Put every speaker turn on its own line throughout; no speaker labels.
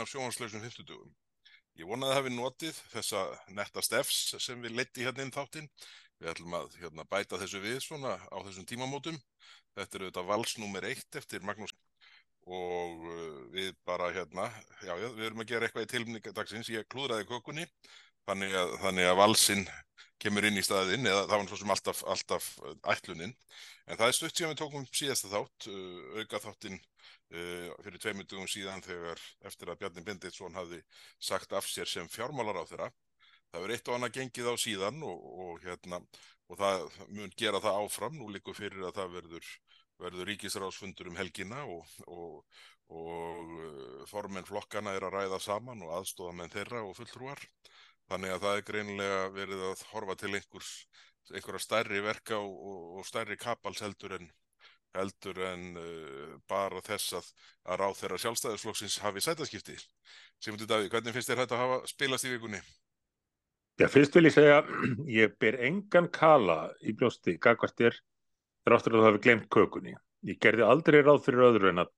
þáttin af sjónvarslausum 50 dugum. Ég vonaði að hafi notið þessa netta stefs sem við leitti hérna inn þáttinn. Við ætlum að hérna, bæta þessu við svona á þessum tímamótum. Þetta er auðvitað valsnúmer 1 eftir Magnús og uh, við bara hérna, já, já, við erum að gera eitthvað í tilmningardagsins. Ég klúðraði kökunni, þannig að, þannig að valsinn kemur inn í staðinn, eða það var svo sem alltaf, alltaf ætluninn. En það er stutt síðan við tókum síðasta þátt, uh, auka þáttinn uh, fyrir tveimur dugum síðan þegar eftir að Bjarni Binditsson hafði sagt af sér sem fjármálar á þeirra. Það verður eitt og annað gengið á síðan og, og, hérna, og það mun gera það áfram. Nú líkur fyrir að það verður, verður ríkisráðsfundur um helgina og, og formen flokkana er að ræða saman og aðstofa með þeirra og fulltrúar. Þannig að það er greinilega verið að horfa til einhverja stærri verka og stærri kapals heldur en, heldur en uh, bara þess að, að ráð þeirra sjálfstæðisflokksins hafi sætaskipti. Simundur Davíð, hvernig finnst þér þetta að hafa spilast í vikunni?
Já, fyrst vil ég segja, ég ber engan kala í bljósti, gagvart þér, þráttur að þú hafi glemt kökunni. Ég gerði aldrei ráð fyrir öðru en að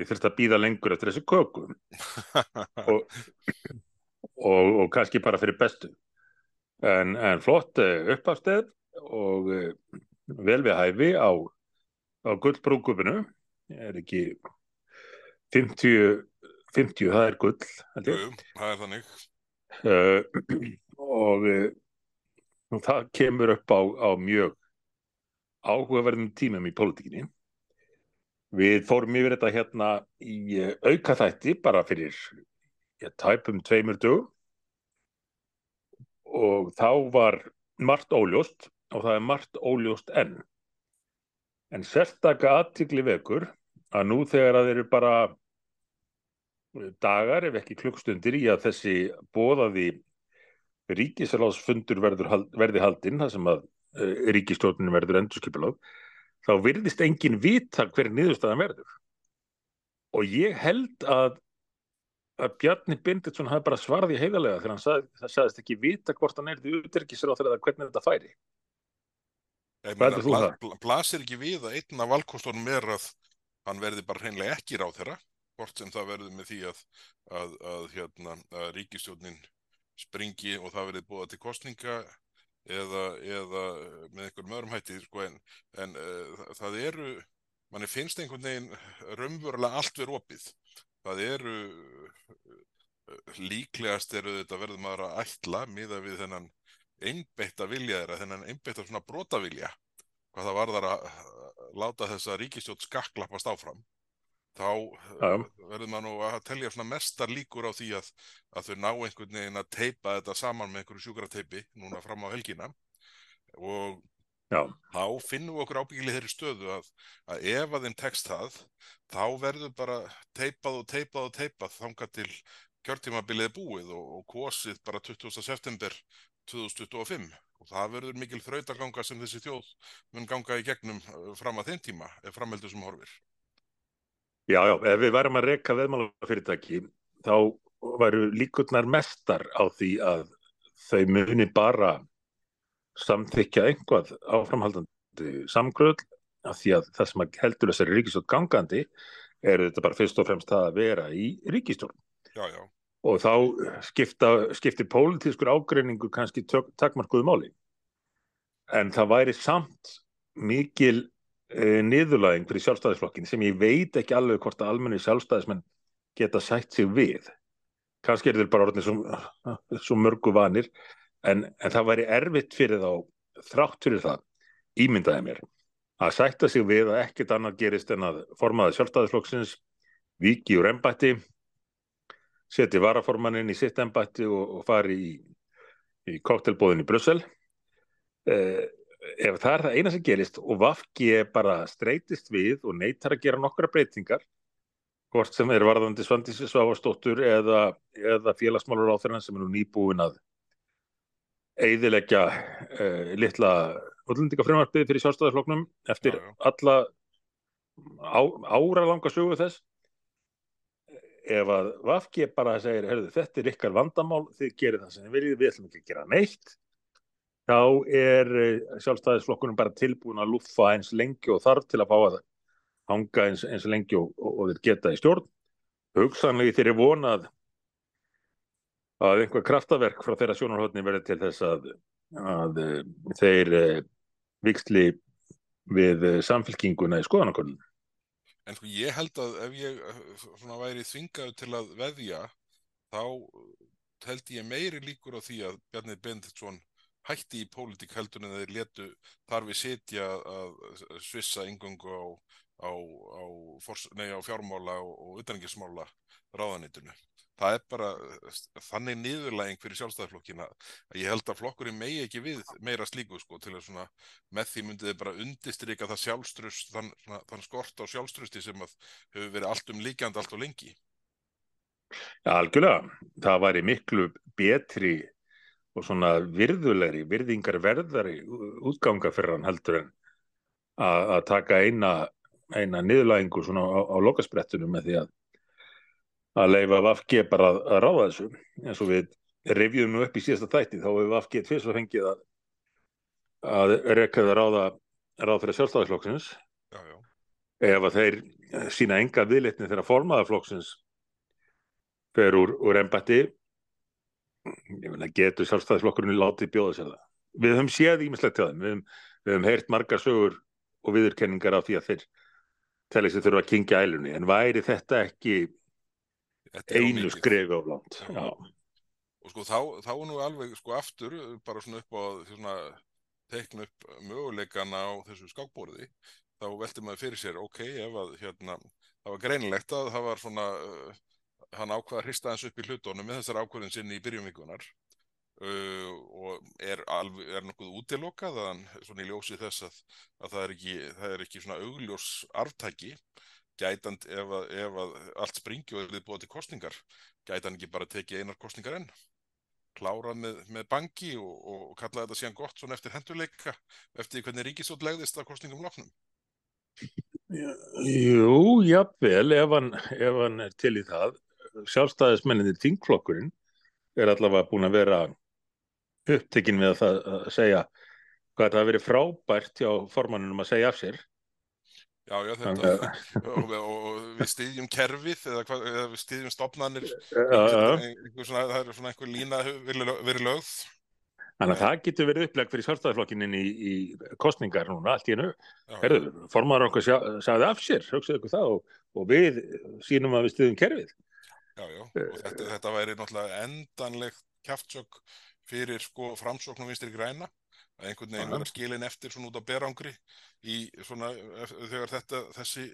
ég þurfti að býða lengur eftir þessu köku. og og, og kannski bara fyrir bestu en, en flott eh, uppafsteð og eh, vel við hæfi á, á gullbrúkupinu er ekki 50, 50 það er gull
Jú, það er þannig.
Uh, og uh, það kemur upp á, á mjög áhugaverðin tímum í pólitíkinni. Við fórum yfir þetta hérna í auka þætti bara fyrir ég tæpum tveimur dögum. Og þá var margt óljóst og það er margt óljóst enn. En sérstaka aðtikli vekur að nú þegar að þeir eru bara dagar ef ekki klukkstundir í að þessi bóðaði ríkisráðsfundur verði haldinn, það sem að uh, ríkistjórnum verður endurskipilóð, þá virðist engin vita hver niðurstaðan verður. Og ég held að að Bjarni Binditsson hafi bara svarði heiðalega þegar hann það sagðist ekki vita hvort hann er því útrykkisra á þeirra hvernig þetta færi
Er þú það? Bla, blasir ekki við að einna valkostunum er að hann verði bara hreinlega ekki ráð þeirra hvort sem það verður með því að, að, að, hérna, að ríkistjónin springi og það verði búið til kostninga eða, eða með einhverjum öðrum hætti sko, en, en uh, það eru manni finnst einhvern veginn raunverulega allt verið opið það eru líklegast eru þetta verður maður að ætla miða við þennan einbeitt að vilja þeirra, þennan einbeitt að svona brota vilja hvað það varðar að láta þessa ríkistjótt skakklappast áfram þá ja. verður maður nú að telja svona mestar líkur á því að, að þau ná einhvern veginn að teipa þetta saman með einhverju sjúkrateipi núna fram á helgina og Já. þá finnum við okkur ábyggilega þeirri stöðu að, að ef að þeim tekst það þá verður bara teipað og teipað og teipað þanga til kjörtímabilið búið og, og kosið bara 20. september 2025 og það verður mikil þrautaganga sem þessi þjóð mun ganga í gegnum uh, fram að þeim tíma ef framheldur sem horfir.
Já, já, ef við værum að reyka veðmálafyrirtæki þá væru líkurnar mestar á því að þau muni bara samþykja einhvað áframhaldandi samgröð af því að það sem heldur þessari ríkistjórn gangandi er þetta bara fyrst og fremst það að vera í ríkistjórn
já, já.
Og þá skipta, skiptir pólitískur ágreiningu kannski takkmarkuðu máli. En það væri samt mikil e, niðurlæðing fyrir sjálfstæðisflokkin sem ég veit ekki alveg hvort að almenni sjálfstæðismenn geta sætt sig við. Kannski er þeir bara orðinir svo, svo mörgu vanir en, en það væri erfitt fyrir þá þrátt fyrir það ímyndaði mér að sætta sig við að ekkert annað gerist en að formaði sjálfstæðisflokksins viki úr ennbætti seti varaformannin í sitt ennbætti og, og fari í, í koktelbóðin í Brussel eh, ef það er það eina sem gerist og Vafki bara streytist við og neytar að gera nokkra breytingar hvort sem er varðandi Svandísi Svavastóttur eða, eða félagsmálur á þeirra sem er nú nýbúin að eiðilegja uh, litla útlendingafrömmarpið fyrir sjálfstæðarfloknum eftir já, já. alla á, ára langa sögu þess ef að Vafki bara segir, þetta er ykkar vandamál þið gerir það sem þið viljið, við ætlum ekki að gera neitt þá er eh, sjálfstæðisflokkunum bara tilbúin að lúfa eins lengi og þarf til að fá að hanga eins, eins lengi og, og, og þeir geta í stjórn. Hugsanlega þeir eru vonað að einhver kraftaverk frá þeirra sjónarhóttni verði til þess að, að þeir viksli við samfélkinguna í skoðanakonun
En sko ég held að ef ég svona væri þvingaðu til að veðja þá held ég meiri líkur á því að Bjarni Benditsson hætti í pólitík heldur en þeir letu þar við setja að svissa yngungu á, á, á, á fjármála og, og utanengismála ráðanitinu. Það er bara þannig niðurlæging fyrir sjálfstæðarflokkina að ég held að flokkurinn megi ekki við meira slíku sko til að svona með því myndið bara undistrika það sjálfstrust, þann, þann skort á sjálfstrusti sem að hefur verið allt um líkjandi allt og lengi.
Ja, algjörlega. Það væri miklu betri og svona virðulegri, virðingar verðari útganga fyrir hann heldur en að taka eina, eina niðurlægingu svona á, á lokasprettunum með því að að leifa Vafge bara að, að ráða þessu. Eins og við revjum nú upp í síðasta þætti þá hefur Vafge tvist að fengið að að rekkaði að ráða ráð fyrir sjálfstæðisflokksins ef að þeir sína enga viðlitni þegar formaðarflokksins fer úr, úr embætti getur sjálfstæðisflokkurinn látið bjóða sér það. Við höfum séð ímislegt til það, við höfum, höfum heyrt margar sögur og viðurkenningar af því að þeir telli sér þurfa að kingja ælunni, en væri þetta ekki einu skreg á land? Já.
Og sko þá, þá nú alveg sko aftur, bara svona upp á svona teikna upp möguleikana á þessu skákbóriði, þá velti maður fyrir sér, ok, ef að hérna, það var greinilegt að það var svona uh, hann ákvaða að hrista hans upp í hlutónum með þessar ákvöðin sinni í byrjumvíkunar uh, og er, alveg, er nokkuð útilokað að hann svona í ljósi þess að, að það er ekki, það er ekki svona augljós arftæki gætand ef ef allt springi og er við búið til kostningar gætan ekki bara tekið einar kostningar enn? Klárað með, með banki og, og kallaði þetta síðan gott svona eftir hendurleika eftir hvernig ríkisótt legðist að kostningum loknum?
Jú, jafnvel ef hann, ef hann er til í það. Sjálfstæðismenninni þingflokkurinn er allavega búin að vera upptekinn við að, að segja hvað það að veri frábært hjá formannunum að segja af sér
Já, já, þetta og, og við stýðjum kerfið eða, hvað, eða við stýðjum stopnarnir það er svona einhver lína verið lögð.
Þannig að það getur verið uppleg fyrir sjálfstæðarflokkininn í, í kostningar núna allt í hennu. Formar okkur sagði af sér, hugsaðu ykkur það og, og við sínum að við stuðum kerfið.
Já, já, og þetta, þetta væri náttúrulega endanlegt kæftsök fyrir sko framsóknum vinstri græna að einhvern veginn vera skilin eftir svona út á berangri í svona þegar þetta, þessi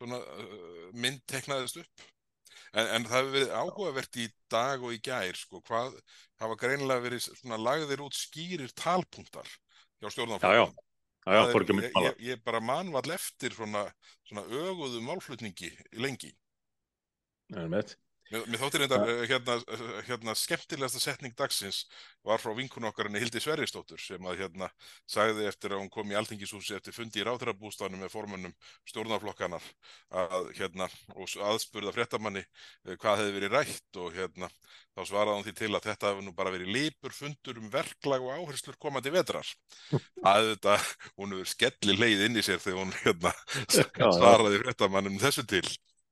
svona uh, mynd teknaðist upp. En, en það hefur verið áhugavert í dag og í gær sko, hvað hafa greinilega verið svona lagðir út skýrir talpunktar hjá stjórnarflokkum. Ég, ég bara manvall eftir svona, svona öguðu málflutningi lengi.
Það er með þetta.
Mér, mér þóttir þetta ja. hérna, hérna skemmtilegasta setning dagsins var frá vinkun okkar henni Hildi Sverristóttur sem að hérna sagði eftir að hún kom í Altingishúsi eftir fundi í ráðrabústanum með formannum stjórnarflokkanar að hérna og aðspurða fréttamanni eh, hvað hefði verið rætt og hérna þá svaraði hún því til að þetta hefði nú bara verið leipur fundur um verklag og áherslur komandi vetrar. Að þetta, hún hefur skelli leið inn í sér þegar hún hérna svaraði fréttamannum þessu til.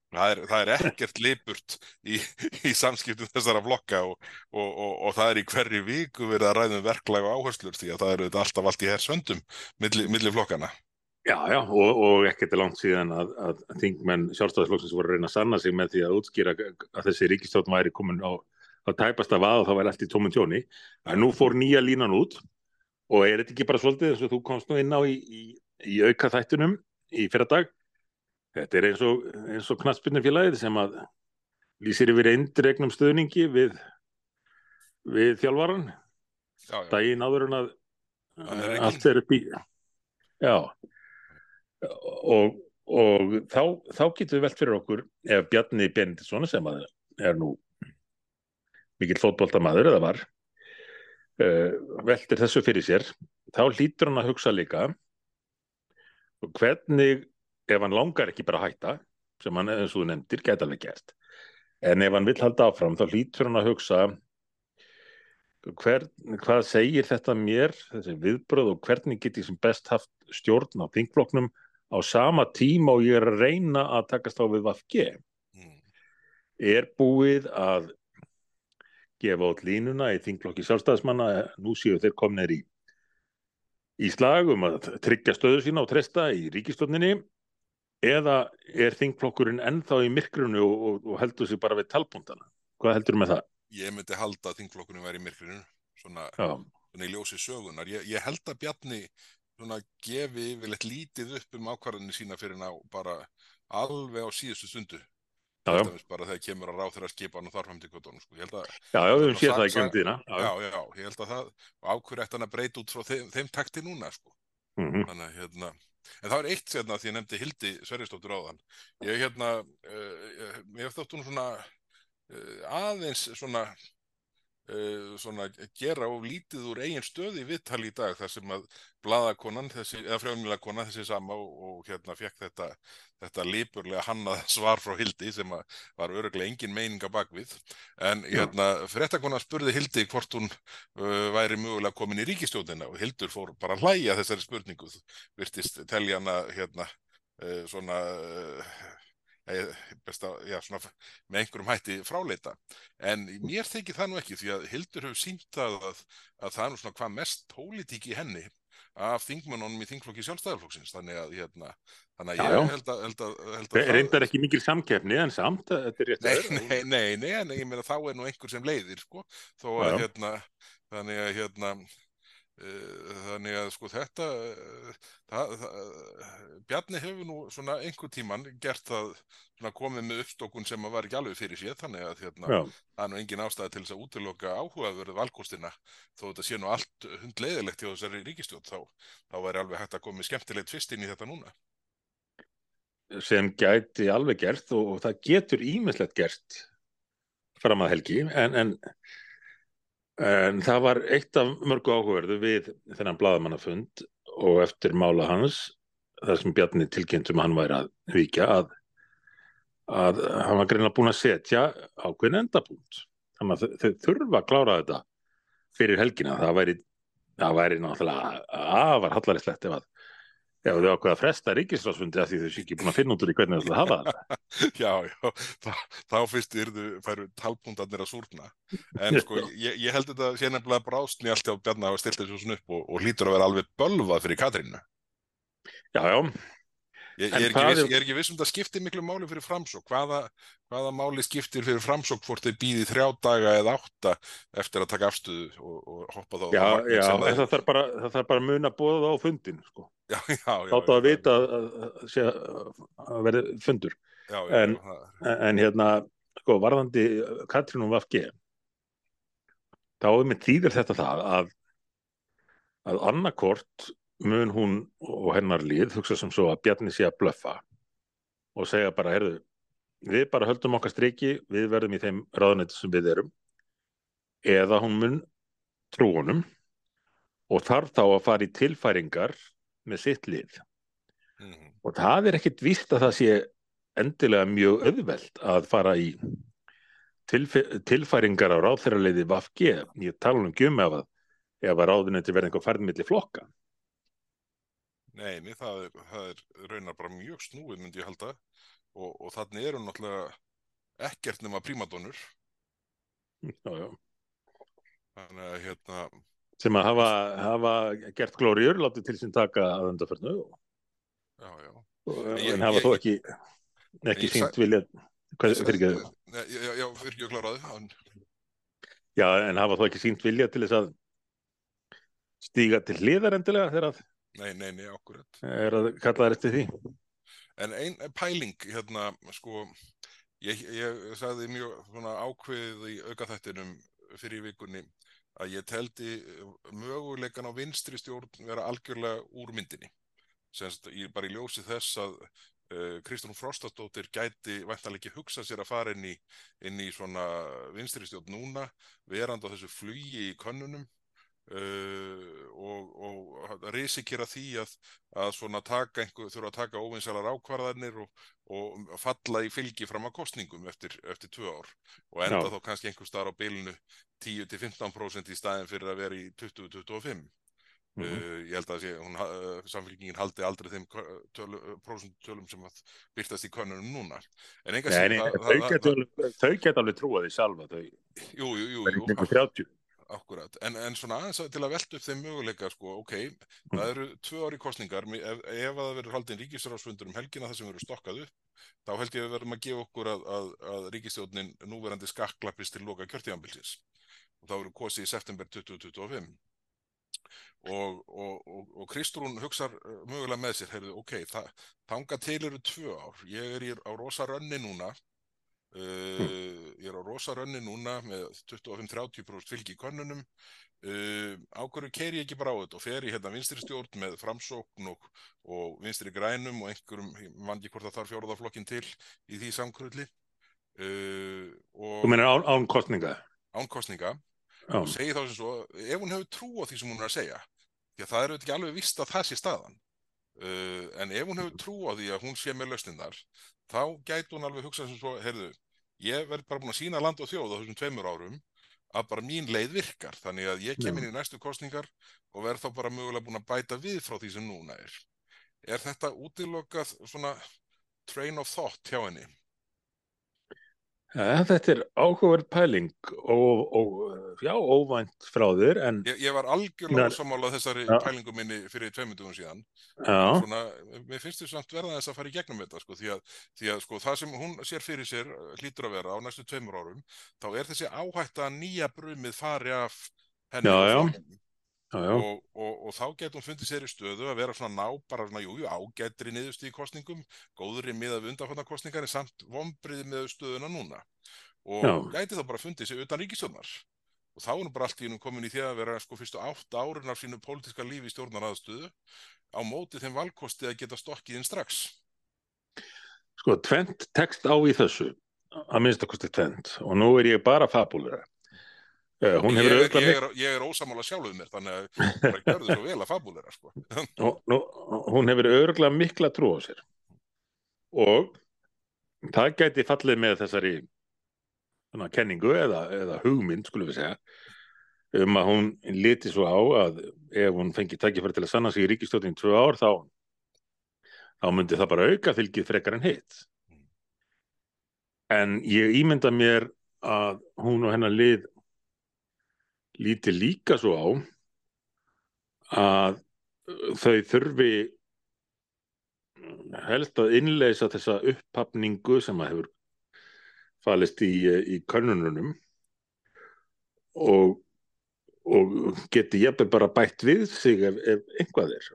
Það er, það er ekkert lipurt í, í samskiptum þessara flokka og, og, og, og það er í hverju viku verið að ræðum verklag og áherslur því að það eru alltaf allt í hér söndum millir milli flokkana.
Já, já, og ekkert er langt síðan að, að þingmenn sjálfstæðisflokksins voru að reyna að sanna sig með því að útskýra að þessi ríkistjóðn væri komin á, á tæpasta vað og það væri allt í tómun tjóni. En nú fór nýja línan út og er þetta ekki bara svolítið eins og þú komst nú inn á í, í, í auka þættunum í fyrradag Þetta er eins og, og knaspinarfélagið sem að lýsir yfir eindregnum stöðningi við, við þjálfvaran. Dægin áður en að allt er upp í... Já, og, og þá, þá getur við velt fyrir okkur ef Bjarni Bendisson sem er nú mikill fótbóltamaður eða var, uh, veltir þessu fyrir sér, þá hlýtur hann að hugsa líka hvernig ef hann langar ekki bara að hætta sem hann eins og þú nefndir geta alveg gert. En ef hann vil halda áfram þá hlýtur hann að hugsa hver, hvað segir þetta mér þessi viðbröð og hvernig get ég sem best haft stjórn á þingfloknum á sama tíma og ég er að reyna að takast á við VFG
mm,
er búið að gefa út línuna í þinglokki sjálfstæðismanna nú séu þeir komnir í í slag um að tryggja stöðu sína og treysta í ríkistofninni eða er þingflokkurinn ennþá í myrkrunu og, og, og heldur sig bara við talbúndana hvað heldur með það?
ég myndi halda að þingflokkunum væri í myrkrinu svona, svona í ljósi sögunar ég, ég held að Bjarni svona gefi yfirleitt lítið upp um ákvarðinni sína fyrir ná bara alveg á síðustu stundu
já, já,
bara þegar kemur að ráð þeirra skipan og þarfum til kvötunum sko.
já, já, við höfum séð það í gemdina Já,
já, já, ég held að það og ákveður eftir hann að breyta út frá þeim, þeim takti núna sko.
Mhm.
þannig að hérna en það er eitt sérna því ég nefndi Hildi Sverrisdóttur áðan. Ég hérna uh, mér þótt hún svona uh, aðeins svona uh, svona gera og lítið úr eigin stöði viðtali í dag þar sem að bladakonan þessi, eða frjóðmjöla þessi sama og, og hérna fekk þetta þetta lipurlega hannað svar frá Hildi sem að var öruglega engin meininga bakvið en hérna fréttakona spurði Hildi hvort hún uh, væri mögulega komin í ríkistjóðina og Hildur fór bara að hlæja þessari spurningu. Virtist telja hana hérna uh, svona uh, eh, besta, já, svona með einhverjum hætti fráleita. En mér þykir það nú ekki því að Hildur hefur sínt það að, að það er svona hvað mest pólitík í henni af þingmannunum í þingflokki sjálfstæðarflokksins þannig að hérna þannig að
Já,
ég held að, held að, held að
reyndar ekki mikil samkeppni en samt, rétt
Nei, nei, nei, nei, en ég meina þá er nú einhver sem leiðir, sko, þó að
já.
hérna, þannig að hérna, þannig að sko þetta, uh, það, það, Bjarni hefur nú svona einhver tíman gert það, svona komið með uppstokkun sem að var ekki alveg fyrir sér, þannig að hérna,
Já,
það er nú engin ástæði til þess að útiloka áhugaverðu valkostina, þó þetta sé nú allt hundleiðilegt hjá þessari ríkistjórn, þá, þá væri alveg hægt að komið skemmtilegt fyrst inn í þetta núna.
sem gæti alveg gert og, og það getur ímislegt gert fram að helgi en, en, en það var eitt af mörgu áhugaverðu við þennan bladamannafund og eftir mála hans þar sem Bjarni tilkynntum hann væri að víkja að, að hann var greinlega búin að setja ákveðin endapunkt þannig að þau- þurfa að klára þetta fyrir helgina. Það væri, það væri náttúrulega afar hallaristlegt ef að ef þau ákveða að fresta ríkisráðsfundi af því þau sé ekki búin að finna út úr í hvernig þau ætla að hafa þetta
Já, já, þá, þá fyrst yrðu, færu talpundarnir að súrna. En sko, ég, ég held þetta sé nefnilega brástni allt hjá Bjarni að hafa stilt þessu svona upp og, og hlýtur að vera alveg bölvað fyrir Katrínu.
Já, já,
Ég, ég, er viss,
er-
ég er ekki viss um það skiptir miklu máli fyrir framsók. Hvaða, hvaða máli skiptir fyrir framsók hvort þau býði þrjá daga eða átta eftir að taka afstöðu og, og hoppa þá
já, já það þarf bara, bara að muna að bóða það á fundin sko.
Já, já, já.
Láta að vita að, að, að verði fundur
Já, já,
en- en hérna, sko, varðandi Katrín og Vafge þá er með þýðir þetta það að að annarkort mun hún og hennar líð hugsa sem svo að Bjarni sé að blöffa og segja bara, heyrðu við bara höldum okkar striki, við verðum í þeim ráðuneti sem við erum eða hún mun trú honum og þarf þá að fara í tilfæringar með sitt lið
mhm.
og það er ekkit víst að það sé endilega mjög auðvelt að fara í tilf tilfæringar á ráðþeirarleiði VFG, ég tala um gjömi af að ef að ráðuneti verði einhver færð milli flokka.
Nei, það er, það er raunar bara mjög snúið myndi ég halda. Og, og þannig eru náttúrulega ekkert nema prímadónur
Já, já.
þannig að hérna,
Sem að hafa, hafa gert glóriur, látið til sín taka að undarförnu
já, já.
en
Ég-
hafa
ég-
þó ekki, ekki
sa-
vilja, hvað, fyrir ekki,
Nei, Já, já, fyrir ekki að klára þau
já, en hafa þó ekki sínt vilja til þess að stíga til hliðar endilega þegar að
Nei, nei, nei, akkurat
er að kalla þær eftir því.
En ein pæling, hérna, sko, ég, ég sagði mjög svona ákveðið í aukaþættinum fyrir vikunni að ég teldi möguleikan á vinstri stjórn vera algjörlega úr myndinni. Senst, ég bara í ljósi þess að uh, Kristrún Frostadóttir gæti væntanlega ekki hugsa sér að fara inn í, inn í svona vinstri stjórn núna, verandi á þessu flugi í könnunum uh, og, og risikera því að að svona taka einhver, þurfa að taka óvinnsalar ákvarðanir og, og falla í fylgi fram að kostningum eftir, eftir tvö ár og enda
Já.
þá kannski einhver starf á bilinu 10-15% í staðin fyrir að vera í 20-25 Mm -hmm. Ég held að sé, hún, uh, samfélkingin haldi aldrei þeim prósentölum sem byrtast í konunum núna. En enga
nei, þau geta alveg trúa því sjálfa, þau
jú, jú, jú,
ykkur 30.
Akkurat, en, en svona til að velta upp þeim möguleika, sko, ok, mm. það eru tvö ári kostningar, ef, ef það verður haldinn ríkistjórnarsfundur um helgina það sem verður stokkað upp, þá held ég að við verðum að gefa okkur að, að, að ríkistjórnin núverandi skakklappist til loka kjörtíðanbilsins og þá verður kosið í september 2025 og, og, og Kristrún hugsar uh, mögulega með sér, heyrðu, ok, þanga til eru tvö ár, ég er í, á rosa rönni núna uh, ég er á rosa rönni núna með 25-30% fylgi í konunum uh, ákveður keir ég ekki bara á þetta? Og fer í hérna vinstri stjórn með framsókn og, og vinstri grænum og einhverjum, mann ekki hvort það þarf fjóruðaflokkin til í því samkrulli.
Uh, Þú meina án, án kostninga?
Án kostninga og segi þá sem svo, ef hún hefur trú á því sem hún er að segja því að það eru ekki alveg vist að það sé staðan uh, en ef hún hefur trú á því að hún sé með lausnindar þá gætu hún alveg hugsað sem svo heyrðu, ég verð bara búin að sína land og þjóð á þessum tveimur árum að bara mín leið virkar, þannig að ég kem inn í næstu kostningar og verð þá bara mögulega búin að bæta við frá því sem núna er er þetta útilokað svona train of thought hjá henni?
Ja, þetta er áhugaverð pæling og, og já, óvænt frá þér en...
Ég, ég var algjörlega ósamálað þessari ja. pælingu minni fyrir tveimundugum síðan Svona, mér finnst þess að verða þess að fara í gegnum þetta sko, því að, því að sko, það sem hún sér fyrir sér hlýtur að vera á næstu tveimur árum þá er þessi áhætt að nýja brumið fari af henni
já, já. Já, já.
Og, og, og þá getur hún fundið sér í stöðu að vera svona ná, bara svona, jú, jú, ágættri niðurst í kostningum, góðri miða við undanfannarkostningar en samt vombriði með stöðuna núna og já. gæti þá bara fundið sér utan ríkistöðnar og þá er hún bara allt í húnum komin í því að vera sko fyrstu átt árun af sínu pólitíska lífi í stjórnaraðstöðu á móti þeim valkosti að geta stokkið inn strax.
Sko, tvent tekst á í þessu, að minnst að kosti tvent og nú er ég bara fabúlera
Uh, ég, er, ég, er, ég er ósamála sjálfuð mér þannig að það gjörði svo vel að fabúlera sko.
nú, nú, hún hefur örgulega mikla trú á sér. Og það gæti fallið með þessari svona, kenningu eða, eða hugmynd skulum við segja um að hún liti svo á að ef hún fengi takkifæri til að sanna sig í ríkistjóðin í tvö ár þá þá myndi það bara auka fylgið frekar en hitt. En ég ímynda mér að hún og hennar lið líti líka svo á að þau þurfi helst að innleisa þessa upphafningu sem að hefur falist í, í kannununum og, og geti jafnveg bara bætt við sig ef, ef einhvað er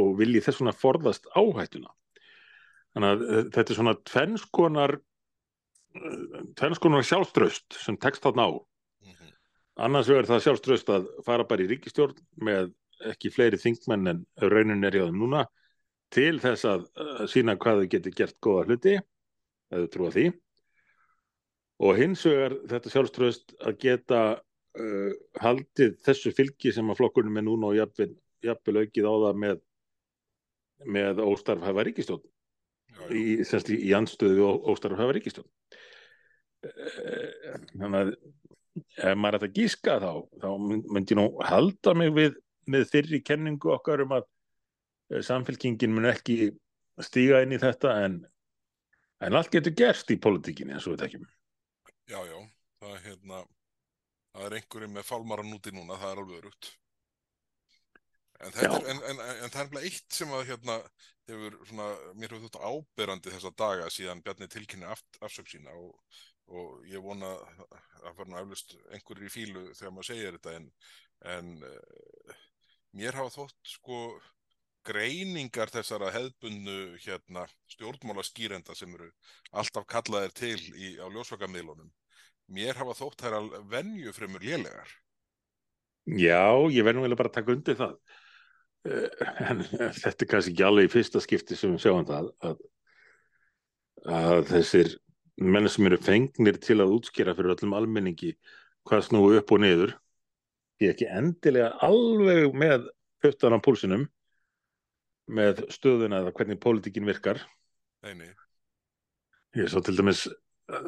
og vilji þess svona forðast áhættuna. Þannig að eh, þetta er svona tvennskonar tvennskonar sjálfströst sem tekst þarna á Annars verður það sjálfströst að fara bara í ríkistjórn með ekki fleiri þingmenn en raunin er í aðeins núna til þess að uh, sína hvað þau getur gert góða hluti, eða trúa því. Og hins vegar þetta sjálfströst að geta uh, haldið þessu fylgi sem að flokkurinn með núna og jafnvel, aukið á það með, með óstarfhæfa ríkistjórn, í, í, anstöðu óstarfhæfa ríkistjórn. Uh, þannig að ef maður ætti að gíska þá þá myndi ég nú halda mig við með þyrri kenningu okkar um að eh, samfélkingin mun ekki stíga inn í þetta en, en allt getur gerst í politíkinni eins og við tekjum
Já, já, það er hérna það er einhverjum með fálmaran úti núna það er alveg örugt. En, en, en, en það er bara eitt sem að hérna hefur svona, mér hefur þetta áberandi þessa daga síðan Bjarni tilkynni afsökk sína og og ég vona að fara nú eflust einhverjir í fílu þegar maður segir þetta en, en uh, mér hafa þótt sko greiningar þessara hefðbunnu hérna, stjórnmála skýrenda sem eru alltaf kallaðir til í, á ljósvakamilunum mér hafa þótt þær að venju fremur lélegar.
Já, ég verðum vel að bara taka undir það. Uh, en þetta er kannski ekki alveg í fyrsta skipti sem við sjáum það að, að þessir menn sem eru fengnir til að útskýra fyrir öllum almenningi hvað snúi upp og niður ég er ekki endilega alveg með höftan á púlsinum með stöðuna eða hvernig pólitíkin virkar
nei, nei.
ég svo til dæmis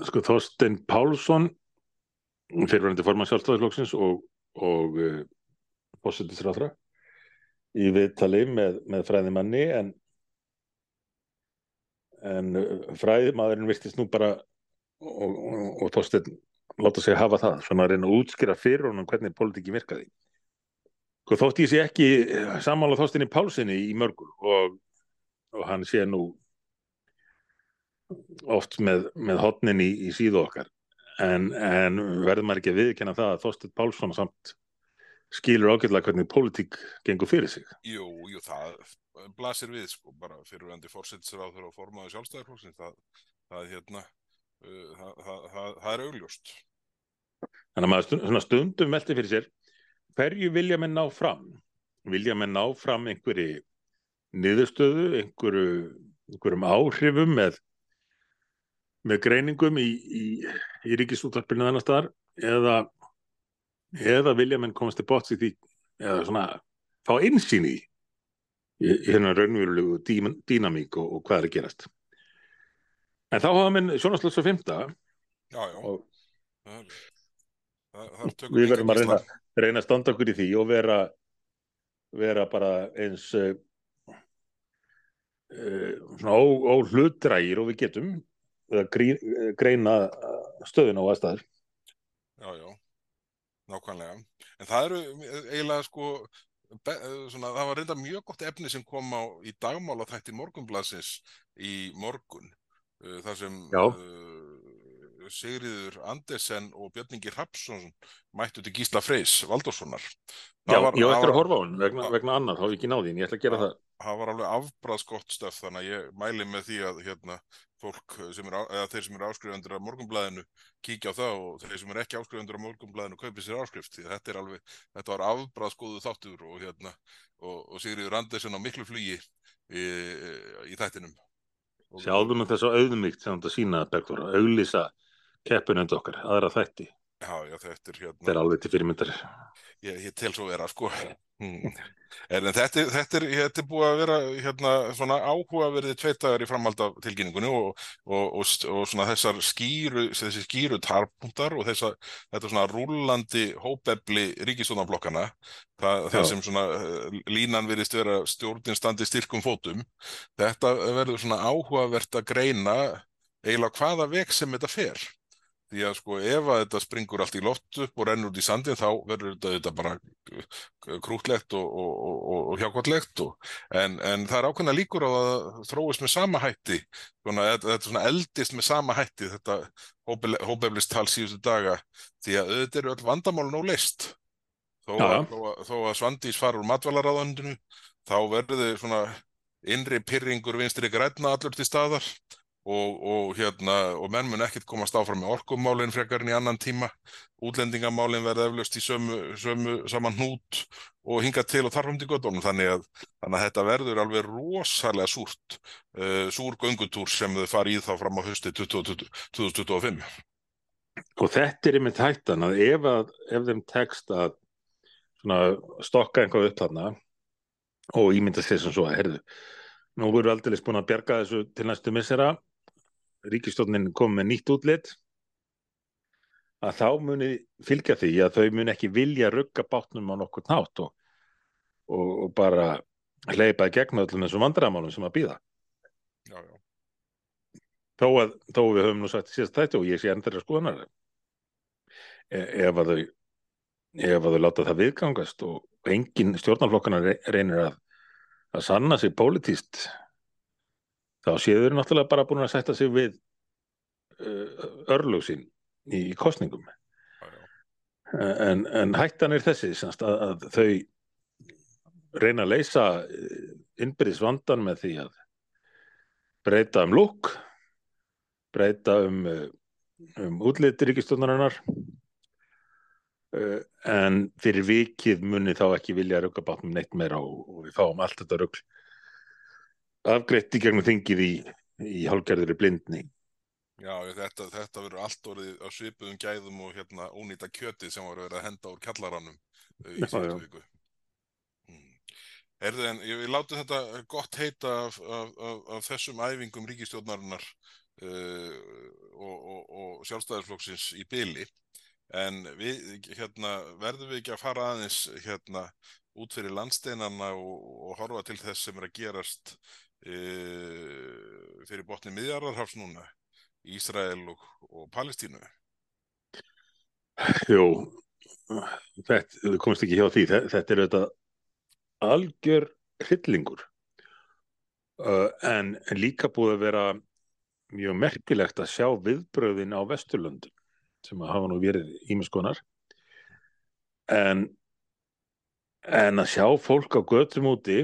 sko Þorstein Pálsson fyrirvændi forman sjálfstæðisflokksins og, og uh, fósittisráðra í viðtali með, með fræðimanni en, en fræðimaðurinn virtist nú bara og, og, og Þorstein láta sig hafa það, svona að reyna að útskýra fyrir honum hvernig politíki virkaði. Sko þótt ég sé ekki samála Þorstein í Pálsinni í mörgur og, og hann sé nú oft með, með hotnin í, í síðu okkar en, en verður maður ekki að viðkenna það að Þorstein Pálsson samt skilur ágætlega hvernig politík gengur fyrir sig.
Jú, jú, það blasir við sko, bara fyrirvændi fórsetsir á þeirra og formaðu sjálfstæðarflokksins, það, það, hérna, uh, það, það, það er augljóst.
Þannig að maður stundum velti fyrir sér, hverju vilja menn ná fram? Vilja menn ná fram einhverju niðurstöðu, einhverju, einhverjum áhrifum með, með greiningum í, í, í ríkisúttarpinu þannig staðar eða, eða vilja menn komast til bóts í því eða svona fá einsýn í hérna raunverulegu dýnamík og, og hvað er að gerast. En þá hafa minn fymta
já.
og
tökum
við verðum að reyna, reyna að standa okkur í því og vera, vera bara eins uh, uh, svona ó, óhlutdrægir og við getum grí, greina stöðun á aðstæður.
Nákvæmlega. En það eru eiginlega sko, be, svona, það var reynda mjög gott efni sem kom á í dagmála þætti morgunbladsins í morgun. Uh, þar sem uh, Sigriður Andersen og Björningi Hrapsson mættu til Gísla Freys, Valdorssonar.
Já, ég var eftir að horfa á hann vegna, vegna annar, þá hef ég ekki náði, en ég ætla að gera það.
það var alveg afbræðsgott stöf þannig að ég mæli með því að hérna, fólk sem er, eða þeir sem eru áskrifundur af morgunblæðinu kíkja á það og þeir sem eru ekki áskrifundur af morgunblæðinu kaupi sér áskrift því þetta er alveg, þetta var afbræðsgóðu þáttur og hérna, og, og Sigriður Andersen á miklu flugi í, í þættinum Og-
Sjáðu nú þess að auðmygt sem þetta sína Bergþóra, auglýsa keppinöndu okkar, aðra þætti.
Já, já, þetta er hérna
Þetta er alveg til fyrirmyndar.
ég, ég tel svo vera sko Hmm. en þetta, þetta, er, þetta er búið að vera hérna svona áhugaverði tveit dagar í framhald af tilkynningunni og, og, og, og svona þessar skýru þessi skýru tarpuntar og þessa, þetta svona rúllandi hópefli ríkistónablokkana það, það sem svona eh, línan virðist vera stjórnin standi styrkum fótum þetta verður svona áhugavert að greina eiginlega hvaða veg sem þetta fer því að sko ef að þetta springur allt í loft upp og rennur út í sandin þá verður þetta, þetta bara uh, krútlegt og, og, og, og hjákvætlegt og, en, en það er ákveðna líkur á að þróist með sama hætti svona, þetta, þetta svona eldist með sama hætti þetta hópeflistal síðustu daga því að auðvitað eru öll vandamálun óleist þó,
Já, já.
að- þó, að- þó að Svandís fara úr matvælaráðandinu þá verður þið svona innri pyrringur vinstri græna allur til staðar og, og hérna og menn mun ekkert komast áfram með orkumálin frekar en í annan tíma. Útlendingamálin verða eflaust í sömu, sömu saman hnút og hinga til og þarfum til göttunum þannig að, þannig að þetta verður alveg rosalega súrt uh, súr göngutúr sem þau fari í þá fram á hösti 2020 2025
Og þetta er einmitt hættan að ef, að, ef þeim tekst að stokka einhvað upp þarna og ímynda sér sem svo að, herðu, nú erum við aldrei búin að bjarga þessu til næstu missera, ríkistjórnin kom með nýtt útlit, að þá muni fylgja því að þau muni ekki vilja rugga bátnum á nokkur nátt og, og, og bara hleypa í gegn öllum þessum vandræðamálum sem að býða.
já, já.
þó að, þó að við höfum nú sagt síðast þetta og ég sé enn þeirra skoðanar e ef að þau ef að þau láta það viðgangast og engin stjórnarflokkana reynir að, að sanna sig pólitíst þá séu þau náttúrulega bara búin að sætta sig við uh, örlög sín í, kostningum en, en hættan er þessi semst, að, að þau reyna að leysa innbyrðis vandan með því að breyta um lúk breyta um, uh, um útliti ríkistjónarinnar uh, en fyrir vikið muni þá ekki vilja rugga bátnum neitt meira og, og við fáum allt þetta rugg afgreitt í gegnum þingið í, í hálfgerðri blindni
Já, þetta, þetta verður allt orðið á svipuðum gæðum og hérna ónýta kjötið sem var verið að henda úr kjallaranum uh, í síðustu viku. Mm. Erðu en ég vil láta þetta gott heita af, af, af, af þessum æfingum ríkistjórnarinnar uh, og, og, og sjálfstæðisflokksins í byli. En við, hérna, verðum við ekki að fara aðeins hérna, út fyrir landsteinana og, og horfa til þess sem er að gerast e, fyrir botni miðjarðarhafs núna, Ísrael og, og Palestínu?
Jú, þetta, við komumst ekki hjá því, þetta er þetta algjör hryllingur. Uh, en, en líka búið að vera mjög merkilegt að sjá viðbröðin á Vesturlöndum sem hafa nú verið ímiskonar en en að sjá fólk á göttum úti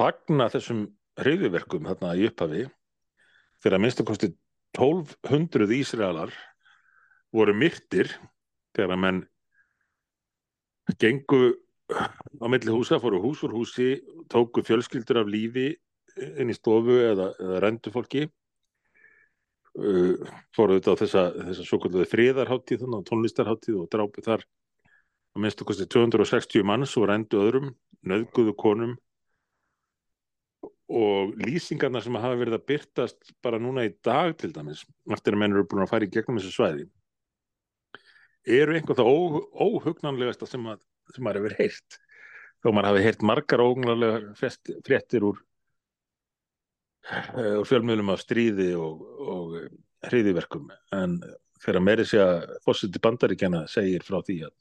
fagna þessum hreyðuverkum þarna í upphafi þegar að minnst að kosti 1200 Ísraelar voru myrtir þegar að menn gengu á milli húsa, fóru hús úr húsi tóku fjölskyldur af lífi inn í stofu eða, eða rendu fólki uh, fóru auðvitað á þessa, þessa svo kalluði friðarháttíð tónlistarháttíð og drápi þar að minnstu kosti 260 manns og rendu öðrum, nöðguðu konum og lýsingarna sem hafa verið að byrtast bara núna í dag til dæmis, eftir að menn eru búin að fara í gegnum þessu svæði eru einhver það ó, óhugnanlegasta sem, að, sem maður hefur heyrt. Þó maður hafi heyrt margar óhugnanlega fréttir úr, uh, úr fjölmjölum af stríði og, og hriðiverkum en þegar meiri sé að fósiti bandaríkjana segir frá því að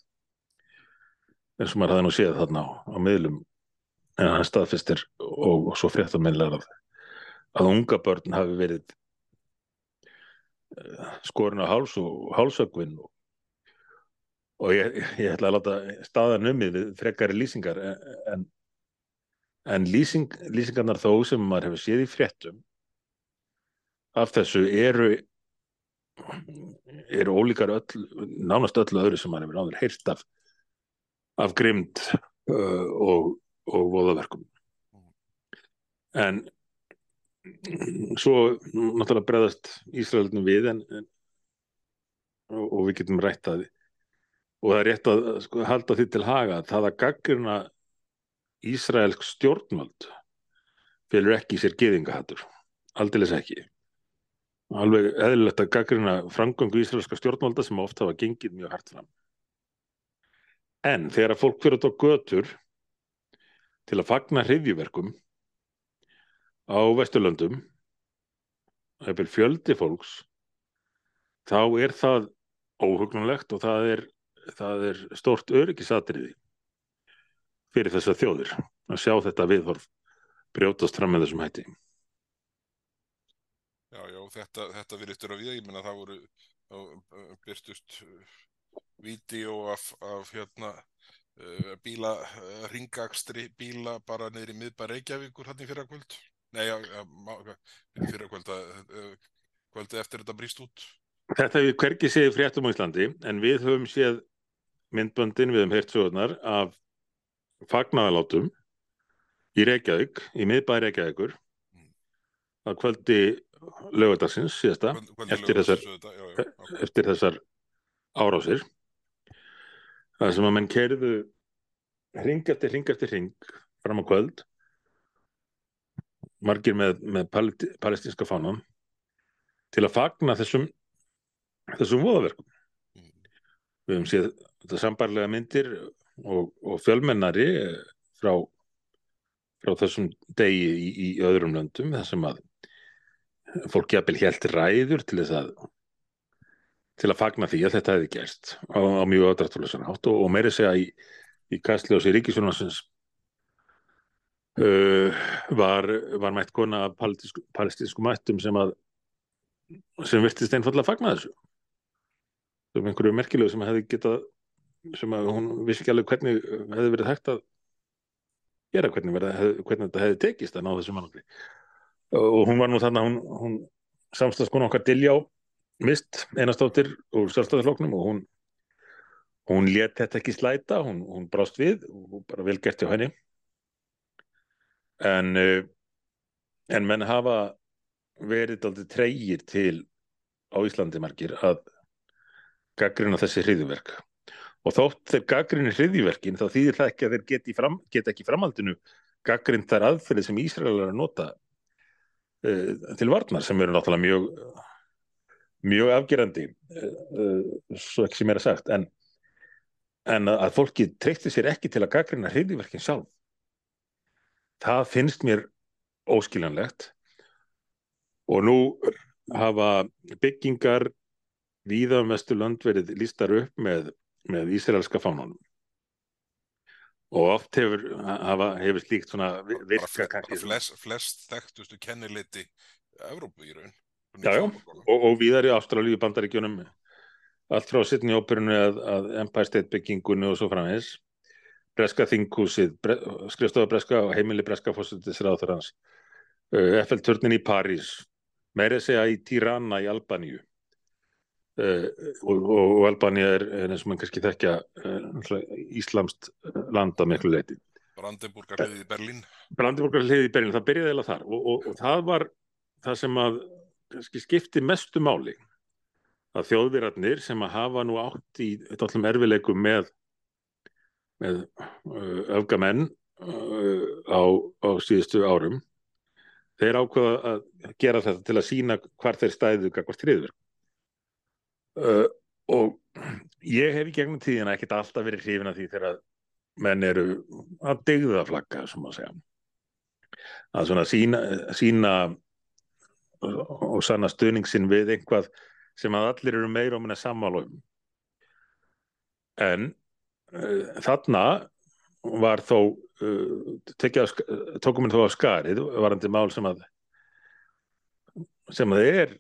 eins og maður hafði nú séð þarna á, á miðlum en hann staðfistir og, og svo fréttamennilegar að, að unga börn hafi verið uh, skorin á háls og hálsökvinn og, og ég, ég ætla að láta staðan um við frekari lýsingar en, en lýsing, lýsingarnar þó sem maður hefur séð í fréttum af þessu eru eru ólíkar öll, nánast öllu öðru sem maður hefur náður heyrt af af grimd uh, og, og voðaverkum. En svo náttúrulega breðast Ísraelunum við en, en, og, og við getum rætt að og það er rétt að sko, halda því til haga það að gaggruna Ísraelsk stjórnvald félur ekki sér geðingahattur aldeilis ekki. Alveg eðlilegt að gaggruna framgöngu Ísraelska stjórnvalda sem ofta hafa gengið mjög hart fram. En þegar að fólk fyrir þetta á götur til að fagna hriðjuverkum á Vesturlöndum, byrjum fjöldi fólks, þá er það óhugnulegt og það er, það er stort öryggisatriði fyrir þessa þjóðir að sjá þetta viðhorf brjótast fram með þessum hætti.
Já, já, þetta, þetta virðistur af ég, ég menna það voru, þá byrstust vídeo af, af hérna bíla, uh, ringakstri bíla bara neyri miðbæð Reykjavíkur hann í fyrrakvöld. Nei, fyrrakvöld uh, kvöldi eftir þetta brýst út.
Þetta hefur hverkið séð fréttum á Íslandi en við höfum séð myndböndin við höfum heyrt sögurnar af fagnaðalátum í Reykjavík, í miðbæð Reykjavíkur að kvöldi lögadagsins síðasta eftir, þessar, eftir þessar árásir það sem að menn kerðu ring eftir ring eftir ring fram á kvöld margir með, með palestinska fánum til að fagna þessum þessum voðaverkum mm. við hefum séð þetta sambarlega myndir og, og fjölmennari frá, frá þessum degi í, í öðrum löndum þar sem að fólk jafnvel helt ræður til þess að til að fagna því að þetta hefði gerst á, á mjög aðdraftulesan hátt og, og meiri segja í, í Kastljósi Ríkisjónasins uh, var, var mætt kona palestinsku mættum sem að sem virtist einfalla að fagna þessu. Um einhverju merkilegu sem hefði getað sem að hún vissi ekki alveg hvernig hefði verið hægt að gera hvernig, verið, hvernig þetta hefði tekist að ná þessu mannangri og hún var nú þannig að hún, hún samstagskona okkar Diljá mist einastóttir úr sjálfstæðarfloknum og hún hún let þetta ekki slæta hún, hún brást við og bara vel gert hjá henni. En uh, en menn hafa verið aldrei treyir til á Íslandi margir að gaggrina þessi hriðiverk og þótt þeir gaggrinu hriðiverkin þá þýðir það ekki að þeir geti, fram, geti ekki framhaldinu gaggrind þar aðferði sem Ísraelar nota uh, til varnar sem eru náttúrulega mjög mjög afgerandi uh, svo ekki sem er að sagt en, en að, fólki treykti sér ekki til að gaggrina hriðiverkin sjálf. Það finnst mér óskiljanlegt. Og nú hafa byggingar víða um Vesturlönd verið lístar upp með, með ísraelska fánunum og oft hefur, hafa, hefur slíkt svona virka
flest, flest þekktustu kenniliti Evrópu í raun
já, já, og, og víðar í Ástralíu bandaríkjunum allt frá Sydney óperunu að, að Empire State byggingunni og svo framins Breska þinghúsið bre, skrifstofa Breska og heimili Breska fórsættisráður hans uh, FL-turnin í París meirið segja í Tirana í Albaníu. Uh, og, og, og Albania er, er eins og mann kannski þekkja uh, íslamst land að miklu leiti
Brandenburgar hliði í Berlín.
Brandenburgar hliði í Berlín, það byrjaði eða þar. Og, og það var það sem að skipti mestu máli að þjóðvirarnir sem að hafa nú átt í allum erfileikum með með uh, öfgamenn á, á síðustu árum þeir ákveða að gera þetta til að sína hvar þeir stæðu hvert hriður uh, og ég hef í gegnum tíðina ekkert alltaf verið hrifin að því þegar menn eru að degða flagga, sem að segja. Að svona sína, sína og sanna stöningsin við einhvað sem að allir eru meira og minna sammálum en uh, þarna var þó uh, tókum við þó á skarið varandi mál sem að sem að er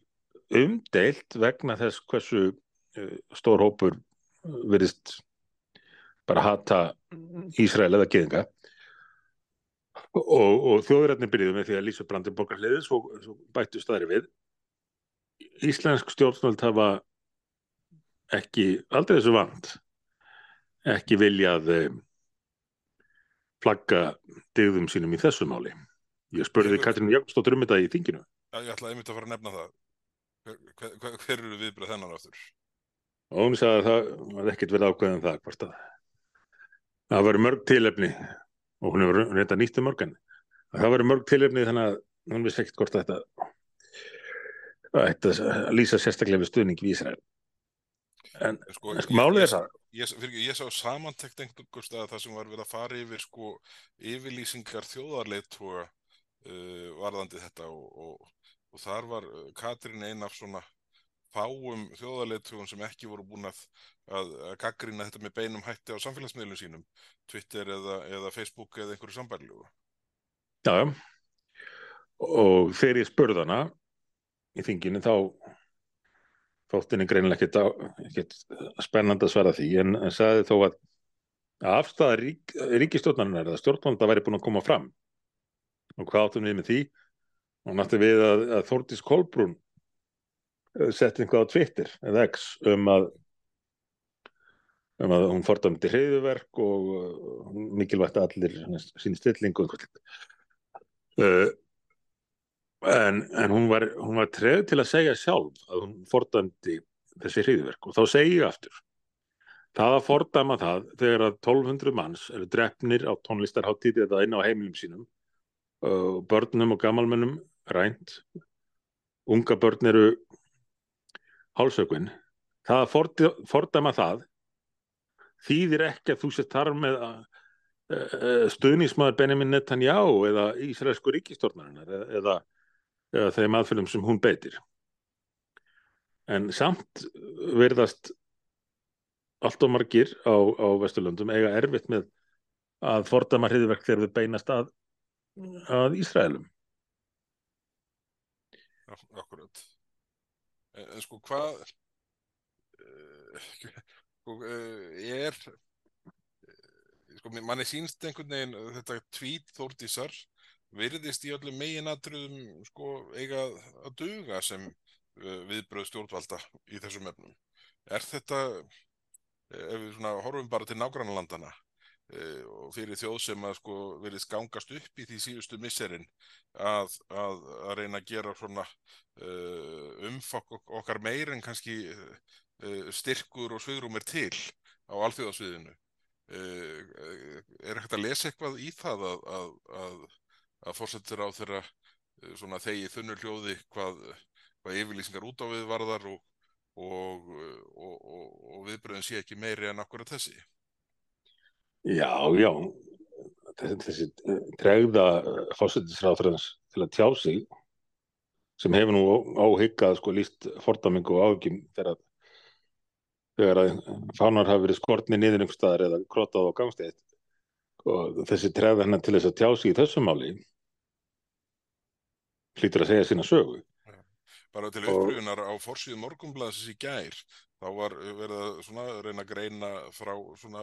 umdeilt vegna þess hversu uh, stór hópur verist bara hata Ísrael eða geðinga og, og þjóðrætni byrjuði með því að Lísa Brandenborgar hliði svo, svo bættu staðri við. Íslensk stjórnvöld hafa ekki aldrei þessu vand ekki viljað flagga degðum sínum í þessu máli. Ég spurði Katrín Jakobsdóttur um þetta í þinginu.
Já, ég ætlaði einmitt að fara að nefna það. Hver, hver, hver eru viðbröð þennan áttur?
Og hún sagði að það var ekkert verið ákveðin um það hvort að það var mörg tilefni og hún hefur reynda nýtt um mörgan að það var mörg tilefni þannig að hún vissi ekkert hvort að þetta að lýsa sérstaklega við stuðning við Ísrael. En, sko, en sko málið er það
Ég, ég sá samantekt einhver stað að það sem var við að fara yfir sko yfirlýsingar þjóðarleitt uh, varðandi þetta og, og, og þar var uh, Katrín einn af svona fáum þjóðarleitugum sem ekki voru búin að, að, að gaggrina þetta með beinum hætti á samfélagsmiðlum sínum Twitter eða, eða Facebook eða einhverju sambærljóðu
Já, og þegar ég spurði hana í þinginu þá þóttinni greinilega ekkert spennand að svara því. En, en sagði þó að afstæða rík, ríkistjórnarnar eða stjórnvanda væri búin að koma fram. Og hvað áttum við með því? Og náttúrulega við að, að Þórtís Kolbrún sett einhvað á Twitter eða X um að um að hún fordamdi hreyðuverk og uh, mikilvægt allir sín stillingu uh, en, en hún var, var trefð til að segja sjálf að hún fordamdi þessi hreyðuverk og þá segi ég aftur það að fordama það þegar að 1200 manns eru drefnir á tónlistarháttíði eða inn á heimilum sínum börnum og gammalmennum rænt unga börn eru hálsökun það að fordama það þýðir ekki að þú sett þar með stuðnismæður Benjamin Netanyahu eða Ísraelsku ríkistórnarinnar eða, eða þeim aðfylgum sem hún beitir. En samt verðast allt og margir á, á Vesturlundum eiga erfitt með að fordama hriðverk þegar við beinast að, að Ísraelum.
Akkurat. En, en sko hvað uh, sko, er sko manni sínst einhvern veginn þetta tvít þórtísar virðist í öllum meginatruðum sko eiga að duga sem viðbröð stjórnvalda í þessum efnum. Er þetta ef við svona horfum bara til nágrannlandana og fyrir þjóð sem að sko verið skangast upp í því síðustu misserinn að, að, að reyna að gera svona uh, umfokk okkar meir en kannski uh, styrkur og svigrum er til á alþjóðasviðinu. Er hægt að lesa eitthvað í það að, að fórsettir á þeirra svona þegi þunnur hljóði hvað, hvað yfirlýsingar út á við varðar og, og, og, og viðbröðin sé ekki meiri en akkurat þessi
Já, já, þessi, þessi tregða fósættisráðurins til að tjá sig sem hefur nú áhyggað sko líst fordamingu og áhyggjum þegar, þegar að fánar hafi verið skortni niður einhver staðar eða krotað á gangstæð og þessi tregða hennar til þess að tjá sig í þessu máli hlýtur að segja sína sögu.
Bara til uppröðunar á forsíðu morgumblaðsins í gær, þá var verið að svona, reyna að greina frá svona,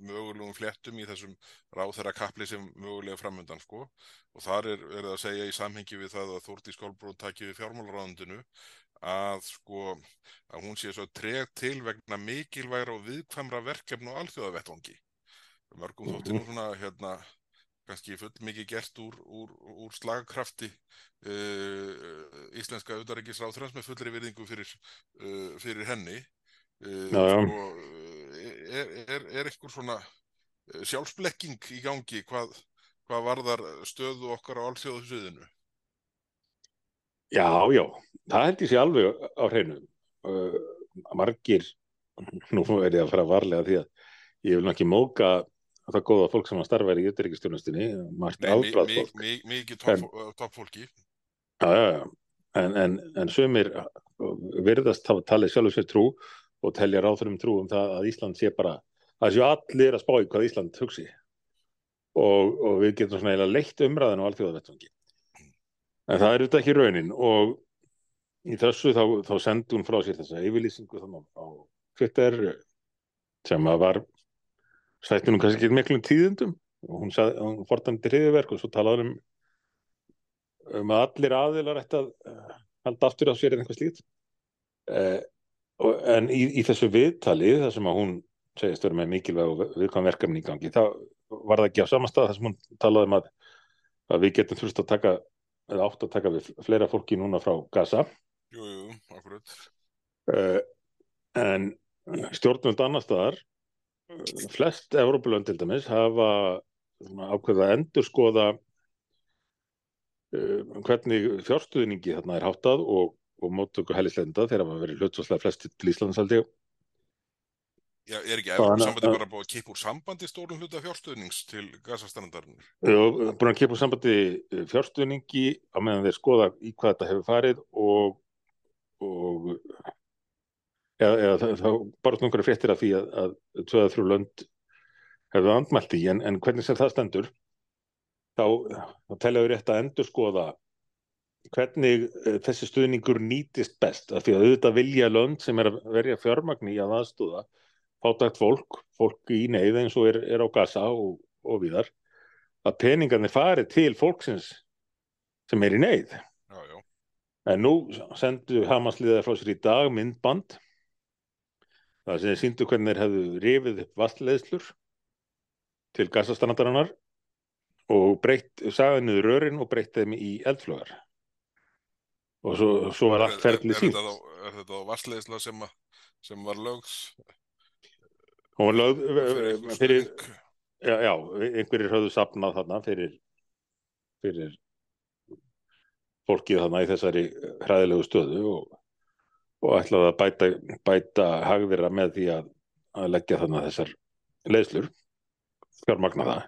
mögulegum fléttum í þessum ráþæra kapli sem mögulega framöndan sko og þar er verið að segja í samhengi við það að Þórti Skálbrún takki við fjármálurraðundinu að sko að hún sé svo tregt til vegna mikilvægra og viðkvæmra verkefn og alþjóðavettvangi. Mörgum þótti nú svona hérna kannski full mikið gert úr, úr, úr slagkrafti uh, íslenska auðarengisráþrans með fullri virðingu fyrir, uh, fyrir henni uh,
Já, já.
og er, er, er einhver svona sjálfsblekking í gangi hvað, hvað varðar stöðu okkar á allsjóðu sviðinu?
Já, já, það held ég sé alveg á hreinu. Uh, margir, nú er ég að fara varlega því að ég vil ekki móka það góða fólk sem að starfa í utryggjastjónustinni, margt afbráð fólk.
Mikið.
Já, já, já, en, en, en sumir virðast hafa talið sjálfur sér trú og telja ráþurum trú um það að Ísland sé bara, að séu allir að spá í hvað Ísland hugsi og, og við getum svona eiginlega leitt umræðan á alþjóðavettvangi. En það er auðvitað ekki raunin og í þessu þá, þá sendi hún frá sér þessa yfirlýsingu þannig á Twitter sem að var sætti nú kannski ekki miklum tíðundum og hún, hún fordæmdi hriðiverk og svo talaði um, um að allir aðilar ætti að uh, halda aftur á sér eða einhvað slíkt. Uh, og, en í, í þessu viðtali þar sem að hún segist verið með mikilvæg og viðkvæm verkefni í gangi þá var það ekki á sama stað þar sem hún talaði um að, að við getum þurft að taka eða átt að taka við fleira fólki núna frá Gaza.
Jú, jú, akkurat.
Uh, en stjórnvöld annar staðar flest Európa-lönd til dæmis hafa ákveða að endur skoða uh, hvernig fjárstuðningi þarna er háttað og, og móttöku hælislenda þegar það verið hlutsvarslega flest til Íslands aldrei
Já, er ekki Európa-sambandi bara búið að kipa úr sambandi stórum hluta fjárstuðnings til gasastandarnir?
Jú, búin að kipa úr sambandi fjárstuðningi á meðan þeir skoða í hvað þetta hefur farið og, og eða, þá bara einhverja fréttir af því að, að tvöða þrjú lönd hefur andmælt í, en, en hvernig sem það stendur þá, þá teljaður rétt að endur skoða hvernig þessi stuðningur nýtist best, af því að auðvitað vilja lönd sem er að verja fjármagni í að aðstúða fátækt fólk, fólk í neyð eins og er, er á gasa og, og viðar, að peningarnir fari til fólksins sem er í neyð.
Já, já.
En nú sendu Hamasliðar frá sér í dag myndband það sem síndu hvernig þeir hefðu rifið upp vastleðslur til gasastrandarinnar og breytt, sagði niður rörin og breytt þeim í eldflögar og svo, svo var allt ferðlið sínt.
Er þetta á vastleðsla sem, sem var lögs?
Hún var lögð fyrir, já, já, einhverjir höfðu sapnað þarna fyrir, fyrir fólkið þarna í þessari hræðilegu stöðu og, og ætlaði að bæta, bæta hagðira með því að, að leggja þarna þessar leiðslur, fjármagna það.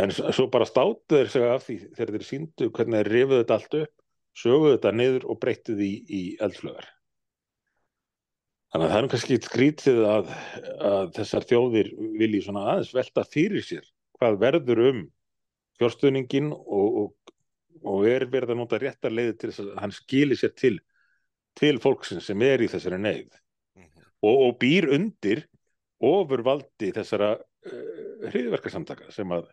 En svo bara státu þeir segja af því þegar þeir síndu hvernig þeir rifuðu þetta allt upp, söguðu þetta niður og breyttu því í eldflögar. Þannig að það er kannski skrítið að, að þessar þjóðir vilji svona aðeins velta fyrir sér hvað verður um fjárstuðningin og, og, og er verið að nota réttar leiði til þess að hann skilir sér til, til fólksins sem er í þessari neyð mm -hmm. og, og býr undir ofurvaldi þessara uh, hriðverkarsamtaka sem að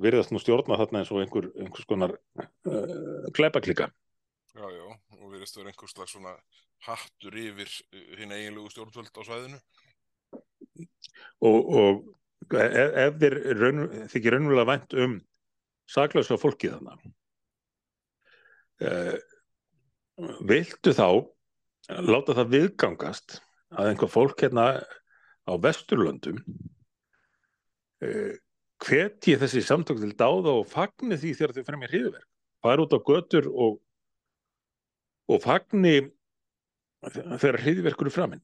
verðast nú stjórna þarna eins og einhver, einhvers konar uh, kleipaklika.
Já, já, og verðast vera einhvers slags svona hattur yfir hinn eiginlegu stjórnvöld á svæðinu
og, og ef, ef þér raun, þykir raunverulega vænt um saklausa fólki þannig eh, viltu þá láta það viðgangast að einhver fólk hérna á Vesturlöndum eh, hveti þessi samtök til dáða og fagni því þegar þau fremir hriðverk fara út á götur og og fagni þegar hriðverkur er framinn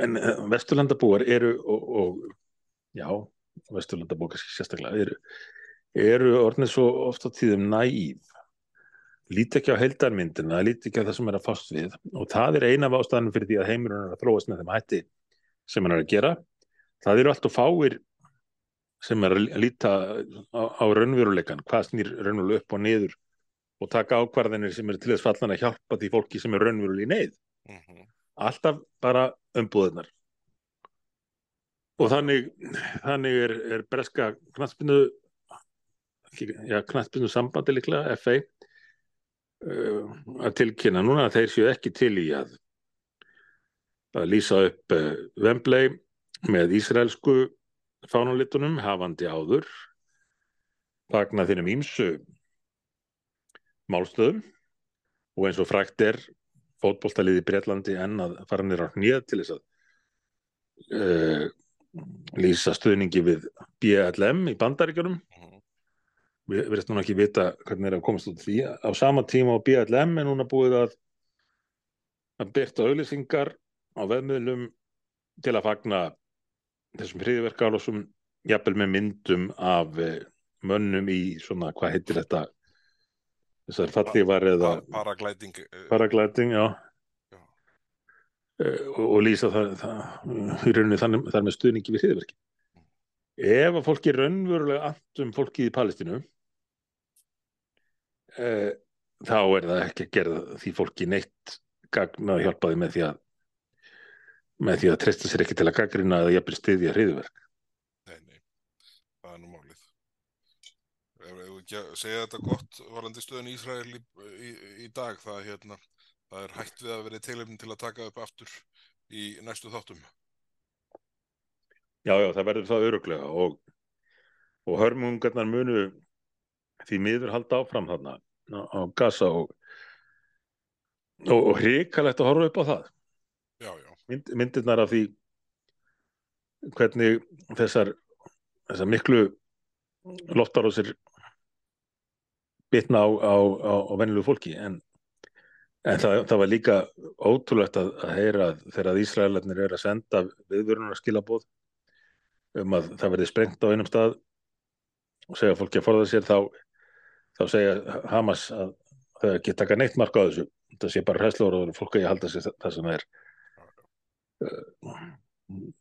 en vesturlandabúar eru og, og já, vesturlandabúar sérstaklega eru, eru orðinir svo ofta tíðum næýf líti ekki á heildarmyndina, líti ekki á það sem er að fást við og það er eina af ástæðanum fyrir því að heimurinn er að þróast með þeim hætti sem hann er að gera. Það eru allt og fáir sem er að líta á, á raunveruleikan, hvað snýr raunveruleg upp og niður og taka ákvarðinir sem er til þess fallan að hjálpa því fólki sem er raunveruleg í neyð. Mm -hmm. Alltaf bara umbúðunar. Og þannig, þannig er, er breska knastbyndu, já, knastbyndu sambandi líklega, FA, að tilkynna núna að þeir séu ekki til í að, að lýsa upp uh, Wembley með ísraelsku fánalitunum hafandi áður fagna þínum ímsu málstöðum. Og eins og frækt er fótbólstaliði í Breitlandi en að fara nýra nýja til þess að uh, lýsa stöðningi við BLM í bandaríkjunum við verðum núna ekki vita hvernig er að komast út því á sama tíma á BLM er núna búið að að byrta auðlýsingar á veðmiðlum til að fagna þessum hriðverkálosum jafnvel með myndum af eh, mönnum í svona, hvað heitir þetta þessar fallívar eða
paraglæting
eh, paraglæting, já, já. Uh, og, og lýsa það, það rauninu þannig þar með stuðningi við hriðverki. Ef að fólki raunverulega andum fólki í Palestínu uh, þá er það ekki að gera því fólki neitt gagna að hjálpa því með því að með því að treysta sér ekki til að gaggrina eða jafnvel stiðja hriðverk
Nei, nei, það er nú málið. Ef við segja þetta gott varandi stöðun í Ísrael í, í, í dag það, hérna, það er hægt við að vera teilefn til að taka upp aftur í næstu þáttum
Já, já, það verður það öruglega og, og hörmungarnar munu því miður halda áfram þarna á Gaza og, og, hrikalegt að horfa upp á það
já, já.
Mynd, myndirnar af því hvernig þessar, þessar miklu loftar á sér bitna á, á, á, á vennilu fólki en, en það, það var líka ótrúlegt að, að heyra þegar Ísraelarnir er að senda viðvörunar skilabóð um að það verði sprengt á einum stað og segja fólki að forða sér þá þá segja Hamas að það ekki taka neitt marka á þessu. Það sé bara hræðslóður og fólk að halda sig það sem það er. Eh,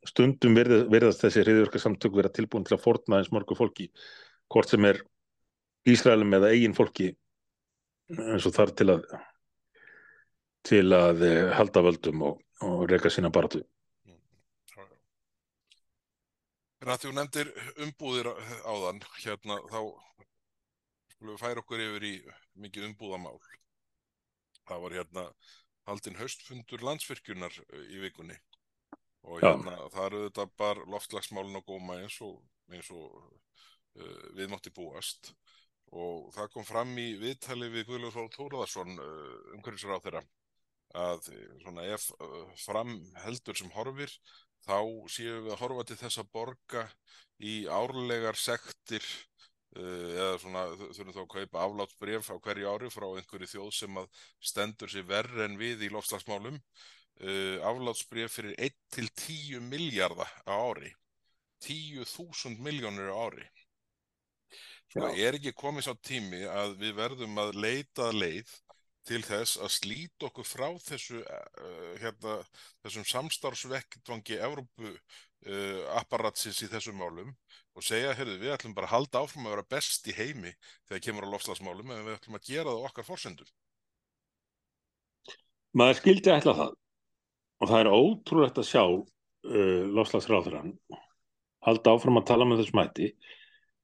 stundum virðast, virðast þessi hriðjörgarsamtök vera tilbúin til að forna eins morgu fólki hvort sem er Ísraelum eða eigin fólki eins og þar til að til að eh, halda völdum og, og reyka sína baratu
En að þú nefndir umbúðir áðan hérna þá skulum við færa okkur yfir í mikið umbúðamál. Það var hérna haldinn haustfundur landsfyrkjunar eh, í vikunni og hérna Já. það eru þetta bara loftlagsmálin og góma eins og, eins og uh, við mátti búast og það kom fram í viðtali við Guðlur Þór Tóraðarsson uh, umhverfisra á þeirra að svona, ef uh, fram heldur sem horfir þá séum við að horfa til þessa borga í árlegar sektir Eh, eða svona þurfum þá að kaupa aflátsbref á hverju ári frá einhverju þjóð sem að stendur sér verri en við í lofslagsmálum uh, aflátsbref fyrir 1-10 miljardar á ári. 10.000 miljónir á ári. Sko Já. er ekki komið sá tími að við verðum að leita leið til þess að slíta okkur frá þessu uh, hérna, þessum samstarfsvektvangi Evrópu uh, apparatsins í þessum málum og segja, heyrðu, við ætlum bara að halda áfram að vera best í heimi þegar kemur á lofslagsmálum en við ætlum að gera það okkar fórsendum.
Maður skildi ætla það og það er ótrúlegt að sjá uh, lofslagsráðurann halda áfram að tala með þessum hætti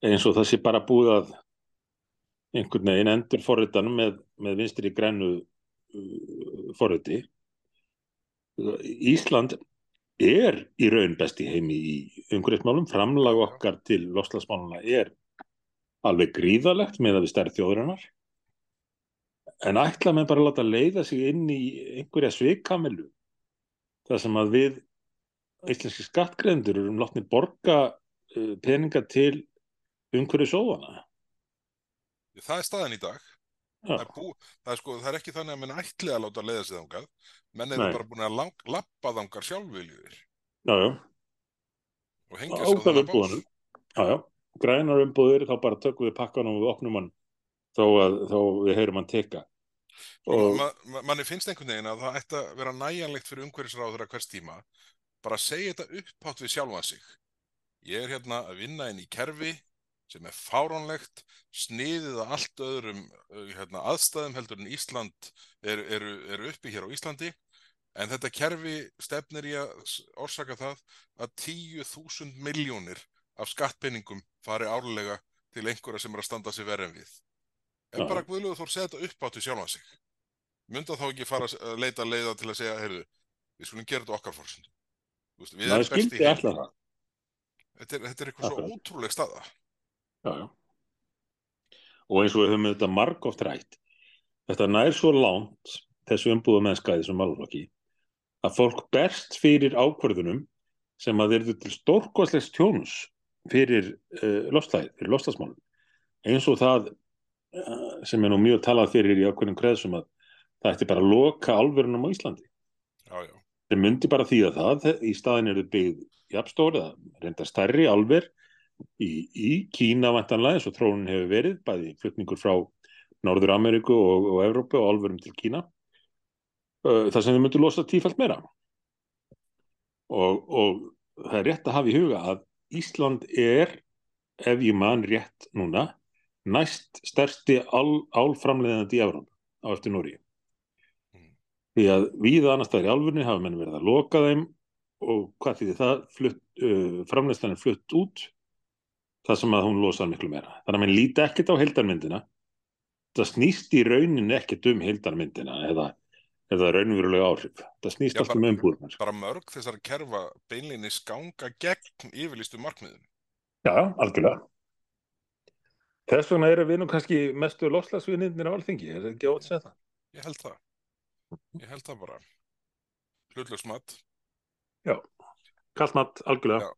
eins og það sé bara búið að einhvern veginn endur forritan með, með vinstir í grænu uh, forriti. Ísland er í raun best í heimi í umhverfismálum, framlag okkar til loslasmáluna er alveg gríðalegt með að við stærð þjóðurinnar en ætla með bara að láta leiða sig inn í einhverja sveikamilu þar sem að við íslenski skattgreðendur erum látni borga uh, peninga til umhverfisóðana
Það er staðan í dag. Það er, bú, það, er sko, það er ekki þannig að menn ætli að láta leiða sig þangað. Menn eru bara búin að lang, lappa þangar sjálfviljur
já, já,
og hengja sig á
Ákveð
þennan bás.
Umbúðanum. já, já, grænar umbúðir þá bara tökum við pakkan og opnum hann. Þó að þó við heyrum hann teka
og
og
ma ma manni finnst einhvern veginn að það ætti að vera næjanlegt fyrir umhverfisráður að hvers tíma bara að segja þetta upphátt við sjálfan sig. Ég er hérna að vinna inn í kerfi sem er fáránlegt sniðið að allt öðrum uh, hérna, aðstæðum heldur en Ísland eru er, er uppi hér á Íslandi en þetta kerfi stefnir í að orsaka það að 10.000 miljónir af skattpenningum fari árlega til einhverja sem er að standa sig verið en við
Já.
bara Guðlúður Þór segja þetta upphátt við sjálfan sig mynda þá ekki fara að leita leiða til að segja, heyrðu, við skulum gera þetta okkar fórsöndu. Við erum best í
það
Þetta er, þetta er eitthvað svo ótrúleg staða.
Já, já. og eins og við höfum þetta margóft rætt þetta nær svo langt þessu umbúða mennska í þessum málflokki að fólk berst fyrir ákvörðunum sem að þeir til stórkostlegs tjónus fyrir uh, lofslæð, fyrir lofslagsmálum eins og það uh, sem er nú mjög talað fyrir í ákveðnum kreðsum að það ætti bara að loka álverunum á Íslandi
Já, já.
þeir myndi bara þýða það í staðin eru byggð jafnstóri eða reynda stærri álver í, í Kína vantanlega eins og þróunin hefur verið bæði flutningur frá Norður Ameríku og, og Evrópu og álverum til Kína uh, þar sem þeir myndu losa tífælt meira. Og, og það er rétt að hafa í huga að Ísland er ef ég man rétt núna næst stærsti ál, álframleiðandi í Evrópu á eftir Núri
Mm.
því að víða annars staðar í álfunni hafa menn verið að loka þeim og hvað þýðir það? Flutt, uh, framleiðslan er flutt út það sem að hún losar miklu meira þannig að menn líti ekkert á heildarmyndina það snýst í rauninni ekkert um heildarmyndina eða, eða raunverulega áhrif það snýst
Já,
allt um umbúðunar
Bara mörg þessar kerfa beinlinni skanga gegn yfirlýstu markmiðum.
Já, algjörlega Þess vegna eru við nú kannski mestu lofslagsvinnirnir á alþingi, er það ekki ótt að segja það?
Ég held það. Ég held það bara. Hlutlöksmat.
Kallmatt, algjörlega
Já,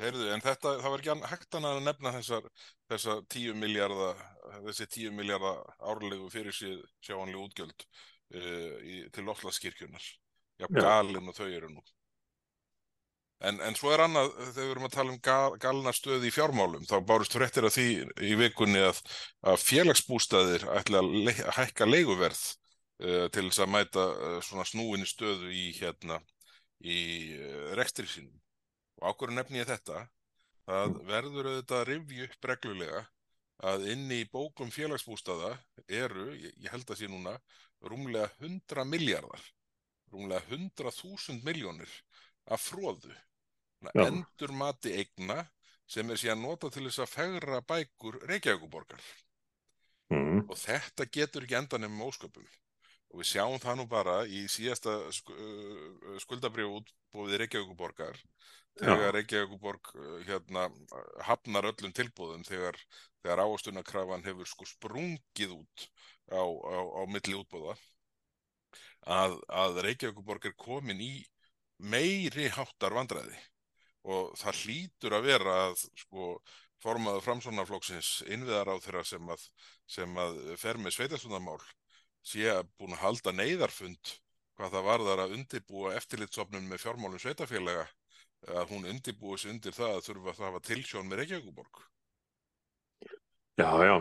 heyrðu, en þetta, það var ekki hægt að nefna þessar, þessar 10 miljardar, þessi 10 miljardar árlegu fyrir sér sjáanlega útgjöld uh, í, til lofslaskirkjunar. Já,
Já.
galin og þau eru nú. En, en svo er annað, þegar við erum að tala um gal, galna stöði í fjármálum, þá bárust fréttir af því í vikunni að, að félagsbústaðir ætla að, le, að hækka leiguverð uh, til þess að mæta uh, svona snúinni stöðu í hérna í rekstri sínum. Og ákveður nefni ég þetta, það verður auðvitað að rifja upp reglulega að inni í bókum félagsbústaða eru, ég, ég held að sé núna, rúmlega 100 miljardar, rúmlega 100.000 miljónir af fróðu.
Já.
Endur mati eigna sem er síðan nota til þess að fegra bækur Reykjavíkuborgar.
mm.
Og þetta getur ekki endan með ósköpum. Og við sjáum það nú bara í síðasta sk skuldabrjöf útbúið Reykjavíkuborgar þegar Reykjavíkuborg uh, hérna, hafnar öllum tilbúðum þegar, þegar ávastunarkrafan hefur sko sprungið út á, á, á milli útbúða að, að Reykjavíkuborg er komin í meiri háttar vandræði. Og það hlýtur að vera að sko formaður framsónarflokksins innviðar á þeirra sem að, sem að fer með sveitarstundamál sé að búin að halda neyðarfund hvað það varðar að undibúa eftirlitsofnun með fjármálum sveitafélaga að hún undibúi sig undir það að þurfa að hafa tilsjón með Reykjavíkuborg.
Já, já,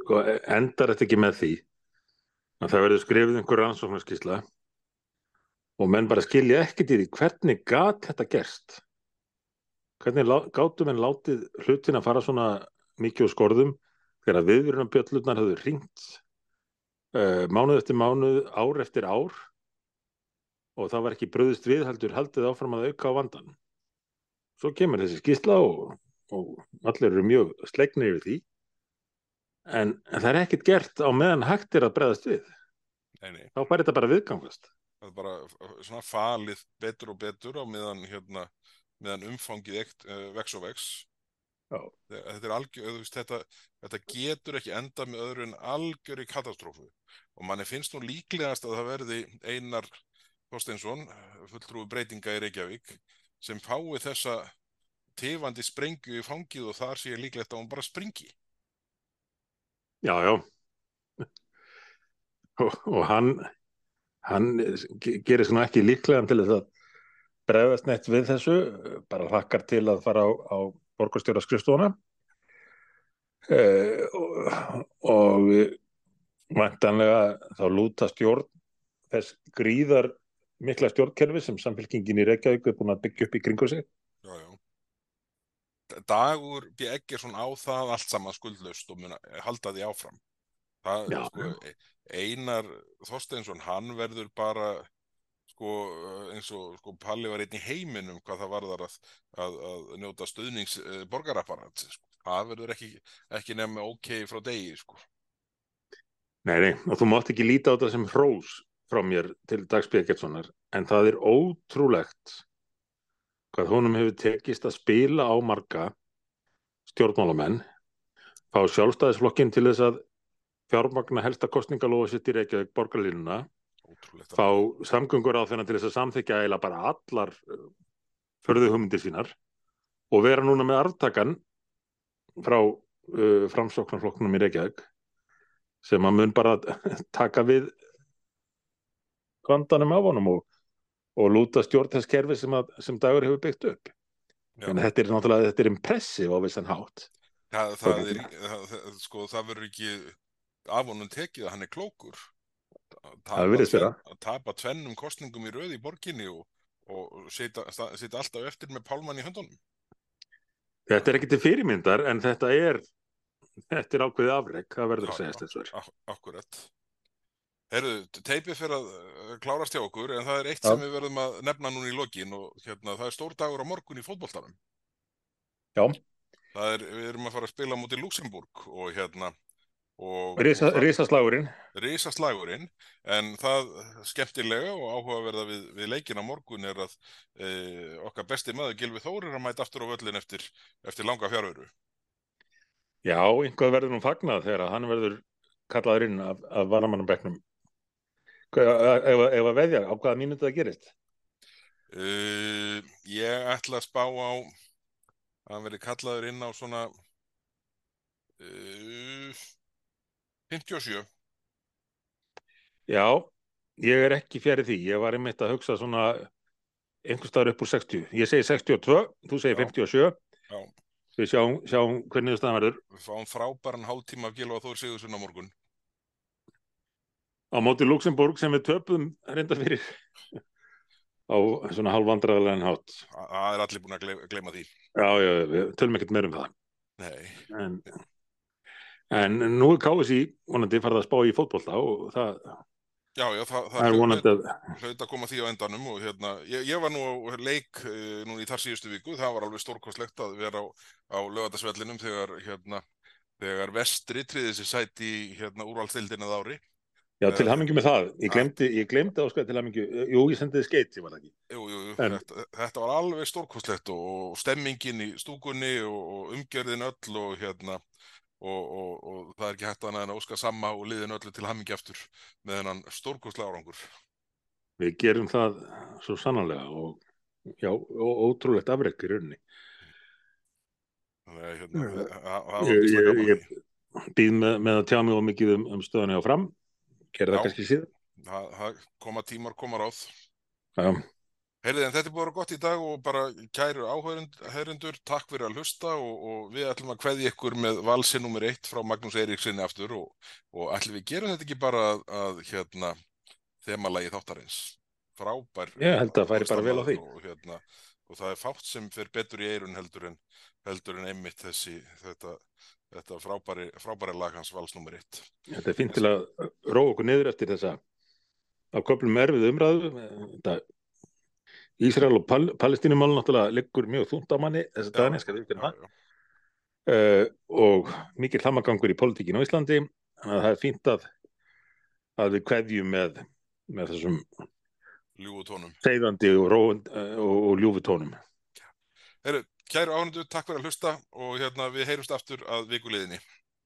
Sko, endar þetta ekki með því að það verður skrifið einhver rannsóknarskísla og menn bara skilja ekkert í því hvernig gat þetta gerst? Hvernig lá- gátu menn látið hlutin að fara svona mikið úr skorðum þegar viðvörunum bjöllurnar höfðu ringt uh, mánuð eftir mánuð, ár eftir ár og það var ekki bröðist við heldur haldið áfram að auka á vandan svo kemur þessi skísla og, og allir eru mjög slegnir yfir því. En, en það er ekkert gert á meðan hægt er að breðast við.
Nei, nei,
þá fær þetta bara viðgangast.
Það er bara uh, svona falið betur og betur á meðan, hérna, meðan umfangið eitt, uh, vex og vex. Þetta, algjör, veist, þetta, þetta getur ekki enda með öðru en algjöri katastrófu. Og manni finnst nú líklegast að það verði Einar Þorsteinsson, fulltrúi breytinga í Reykjavík, sem fái þessa tifandi sprengju í fangið og þar sé líklegt að hún bara springi.
já, já, og, og hann hann gerir svona ekki líklega til þess að bregðast neitt við þessu, bara hlakkar til að fara á, á borgarstjóra skrifstofuna uh, og, og vantanlega þá lúta stjórn þess gríðar mikla stjórnkerfi sem samfélkingin í Reykjavík er búin að byggja upp í kringu sig.
Já, já. Dagur B. Eggersson á það allt saman skuldlaust og mun að halda því áfram. Það,
Já.
sko, Einar Þorsteinsson, hann verður bara sko, eins og sko, Palli var einn í heiminum hvað það varðar að, að, að njóta stuðnings uh, borgarapparat. Sko. Það verður ekki, ekki nefna ok frá degi, sko.
Nei, nei, og þú mátt ekki líta á þetta sem hrós frá mér til Dags Björgetssonar, en það er ótrúlegt hvað honum hefur tekist að spila á marga stjórnmálamenn, fá sjálfstæðisflokkin til þess að fjármagna helsta kostningalóða sitt í Reykjavík borgarlínuna,
Ótrúlegt.
fá samgöngur á þennan til þess að samþykja eila bara allar förðu hugmyndir sínar og vera núna með arftakan frá uh, framsóknarflokknum í Reykjavík sem að mun bara taka við vandanum af honum og, og lúta stjórn þess kerfi sem, að, sem dagur hefur byggt upp. En þetta er náttúrulega, þetta er impressiv á vissan hátt.
Það, það, er, það, það, sko, það verður ekki af honum tekið að hann er klókur.
Það.
Að tapa tvennum kostningum í röð í borginni og, og setja, alltaf eftir með pálmann í höndunum.
Þetta er ekki til fyrirmyndar en þetta er, þetta er ákveðið afreg, það verður að
Já,
segjast þess verður.
Ak akkurat. Herru, teipið fyrir að uh, klárast hjá okkur en það er eitt
Já.
sem við verðum að nefna núna í lokin og hérna, það er stór dagur á morgun í fótboltanum.
Já,
Það er, við erum að fara að spila mútið Luxemburg og hérna og
Risa, risaslagurinn.
risaslagurinn en það skemmtilega og áhugaverða við, við leikin á morgun er að e, okkar besti maður Gilvi Þór er að mæta aftur á völlin eftir, eftir langa fjárveru.
Já, einhvað verður nú fagnað þegar að hann verður kallaður inn af, af varnamannabæknum. Ef, ef, ef að veðja, á hvaða mínútu það gerist?
Uh, ég ætla að spá á að hann verði kallaður inn á svona uh, 57.
Já, ég er ekki fjari því. Ég var einmitt að hugsa svona einhvers staðar upp úr 60. Ég segi 62, þú segir
Já.
57.
Já.
Við sjáum, sjáum hvernig það verður.
Við fáum frábæran hálftíma af Gilva Þór Sigurðsson á morgun.
Á móti Luxemburg sem við töpum reynda fyrir á svona halvvandræðilegan hátt.
Það er allir búin að gleyma því.
Já, já, við tölum ekkert meir um það.
Nei,
En, en nú er KSI vonandi farið að spá í fótbolta og það,
já, já, það,
það er vonandi að,
hlaut að koma því á endanum og hérna, ég, ég var nú á leik uh, nú í þar síðustu viku, það var alveg stórkostlegt að vera á, á lögatarsvellinum þegar hérna, þegar vestri triði sér sæti hérna úrvalstildin að ári.
Já, til hamingju með það. Ég glemdi, ég glemdi áskæð til hamingju, jú, ég sendiði skeiti, var það ekki?
Jú, jú,
En-
þetta, þetta var alveg stórkostlegt og, stemmingin í stúkunni og, umgjörðin öll og hérna og, og, og það er ekki hægt annað en að óska sama og liðin öllu til hammingi aftur með hennan stórkostlega árangur.
Við gerum það svo sannarlega og já, og ótrúlegt afrek í rauninni.
Þannig að hérna, það var
Ég, ég,
gaman að
ég býð með, með að tjá mig og mikið um, um stöðunni á fram,
Já.
það kannski síðan.
Það, það koma tímar, koma ráð.
Já,
Heyrði, en þetta er búin gott í dag og bara kæru áhörendur, takk fyrir að hlusta og, og við ætlum að kveðja ykkur með valsi nummer eitt frá Magnús Eiríksinni aftur og, og ætlum við gerum þetta ekki bara að, að hérna, þemalagi þáttarins. Frábær.
Ég held að það færi bara vel á því.
Og, hérna, og það er fátt sem fer betur í eirun heldur en, heldur en einmitt þessi, þetta, þetta frábæri, frábæri lag hans vals nummer eitt.
þetta er fint til að róa okkur niður eftir þessa á köflum erfið umræðu. Þetta Ísrael og Pal Palestínumál náttúrulega liggur mjög þúnt á manni þess að skal viðkynna það. uh, og mikill hamagangur í politíkinu á Íslandi þannig að það er fínt að, að við kveðjum með, með þessum
ljúgu tónum.
segðandi og, og, og ljúfi tónum.
Kæru áhörendur, takk fyrir að hlusta og hérna við heyrumst aftur að vikuliðinni.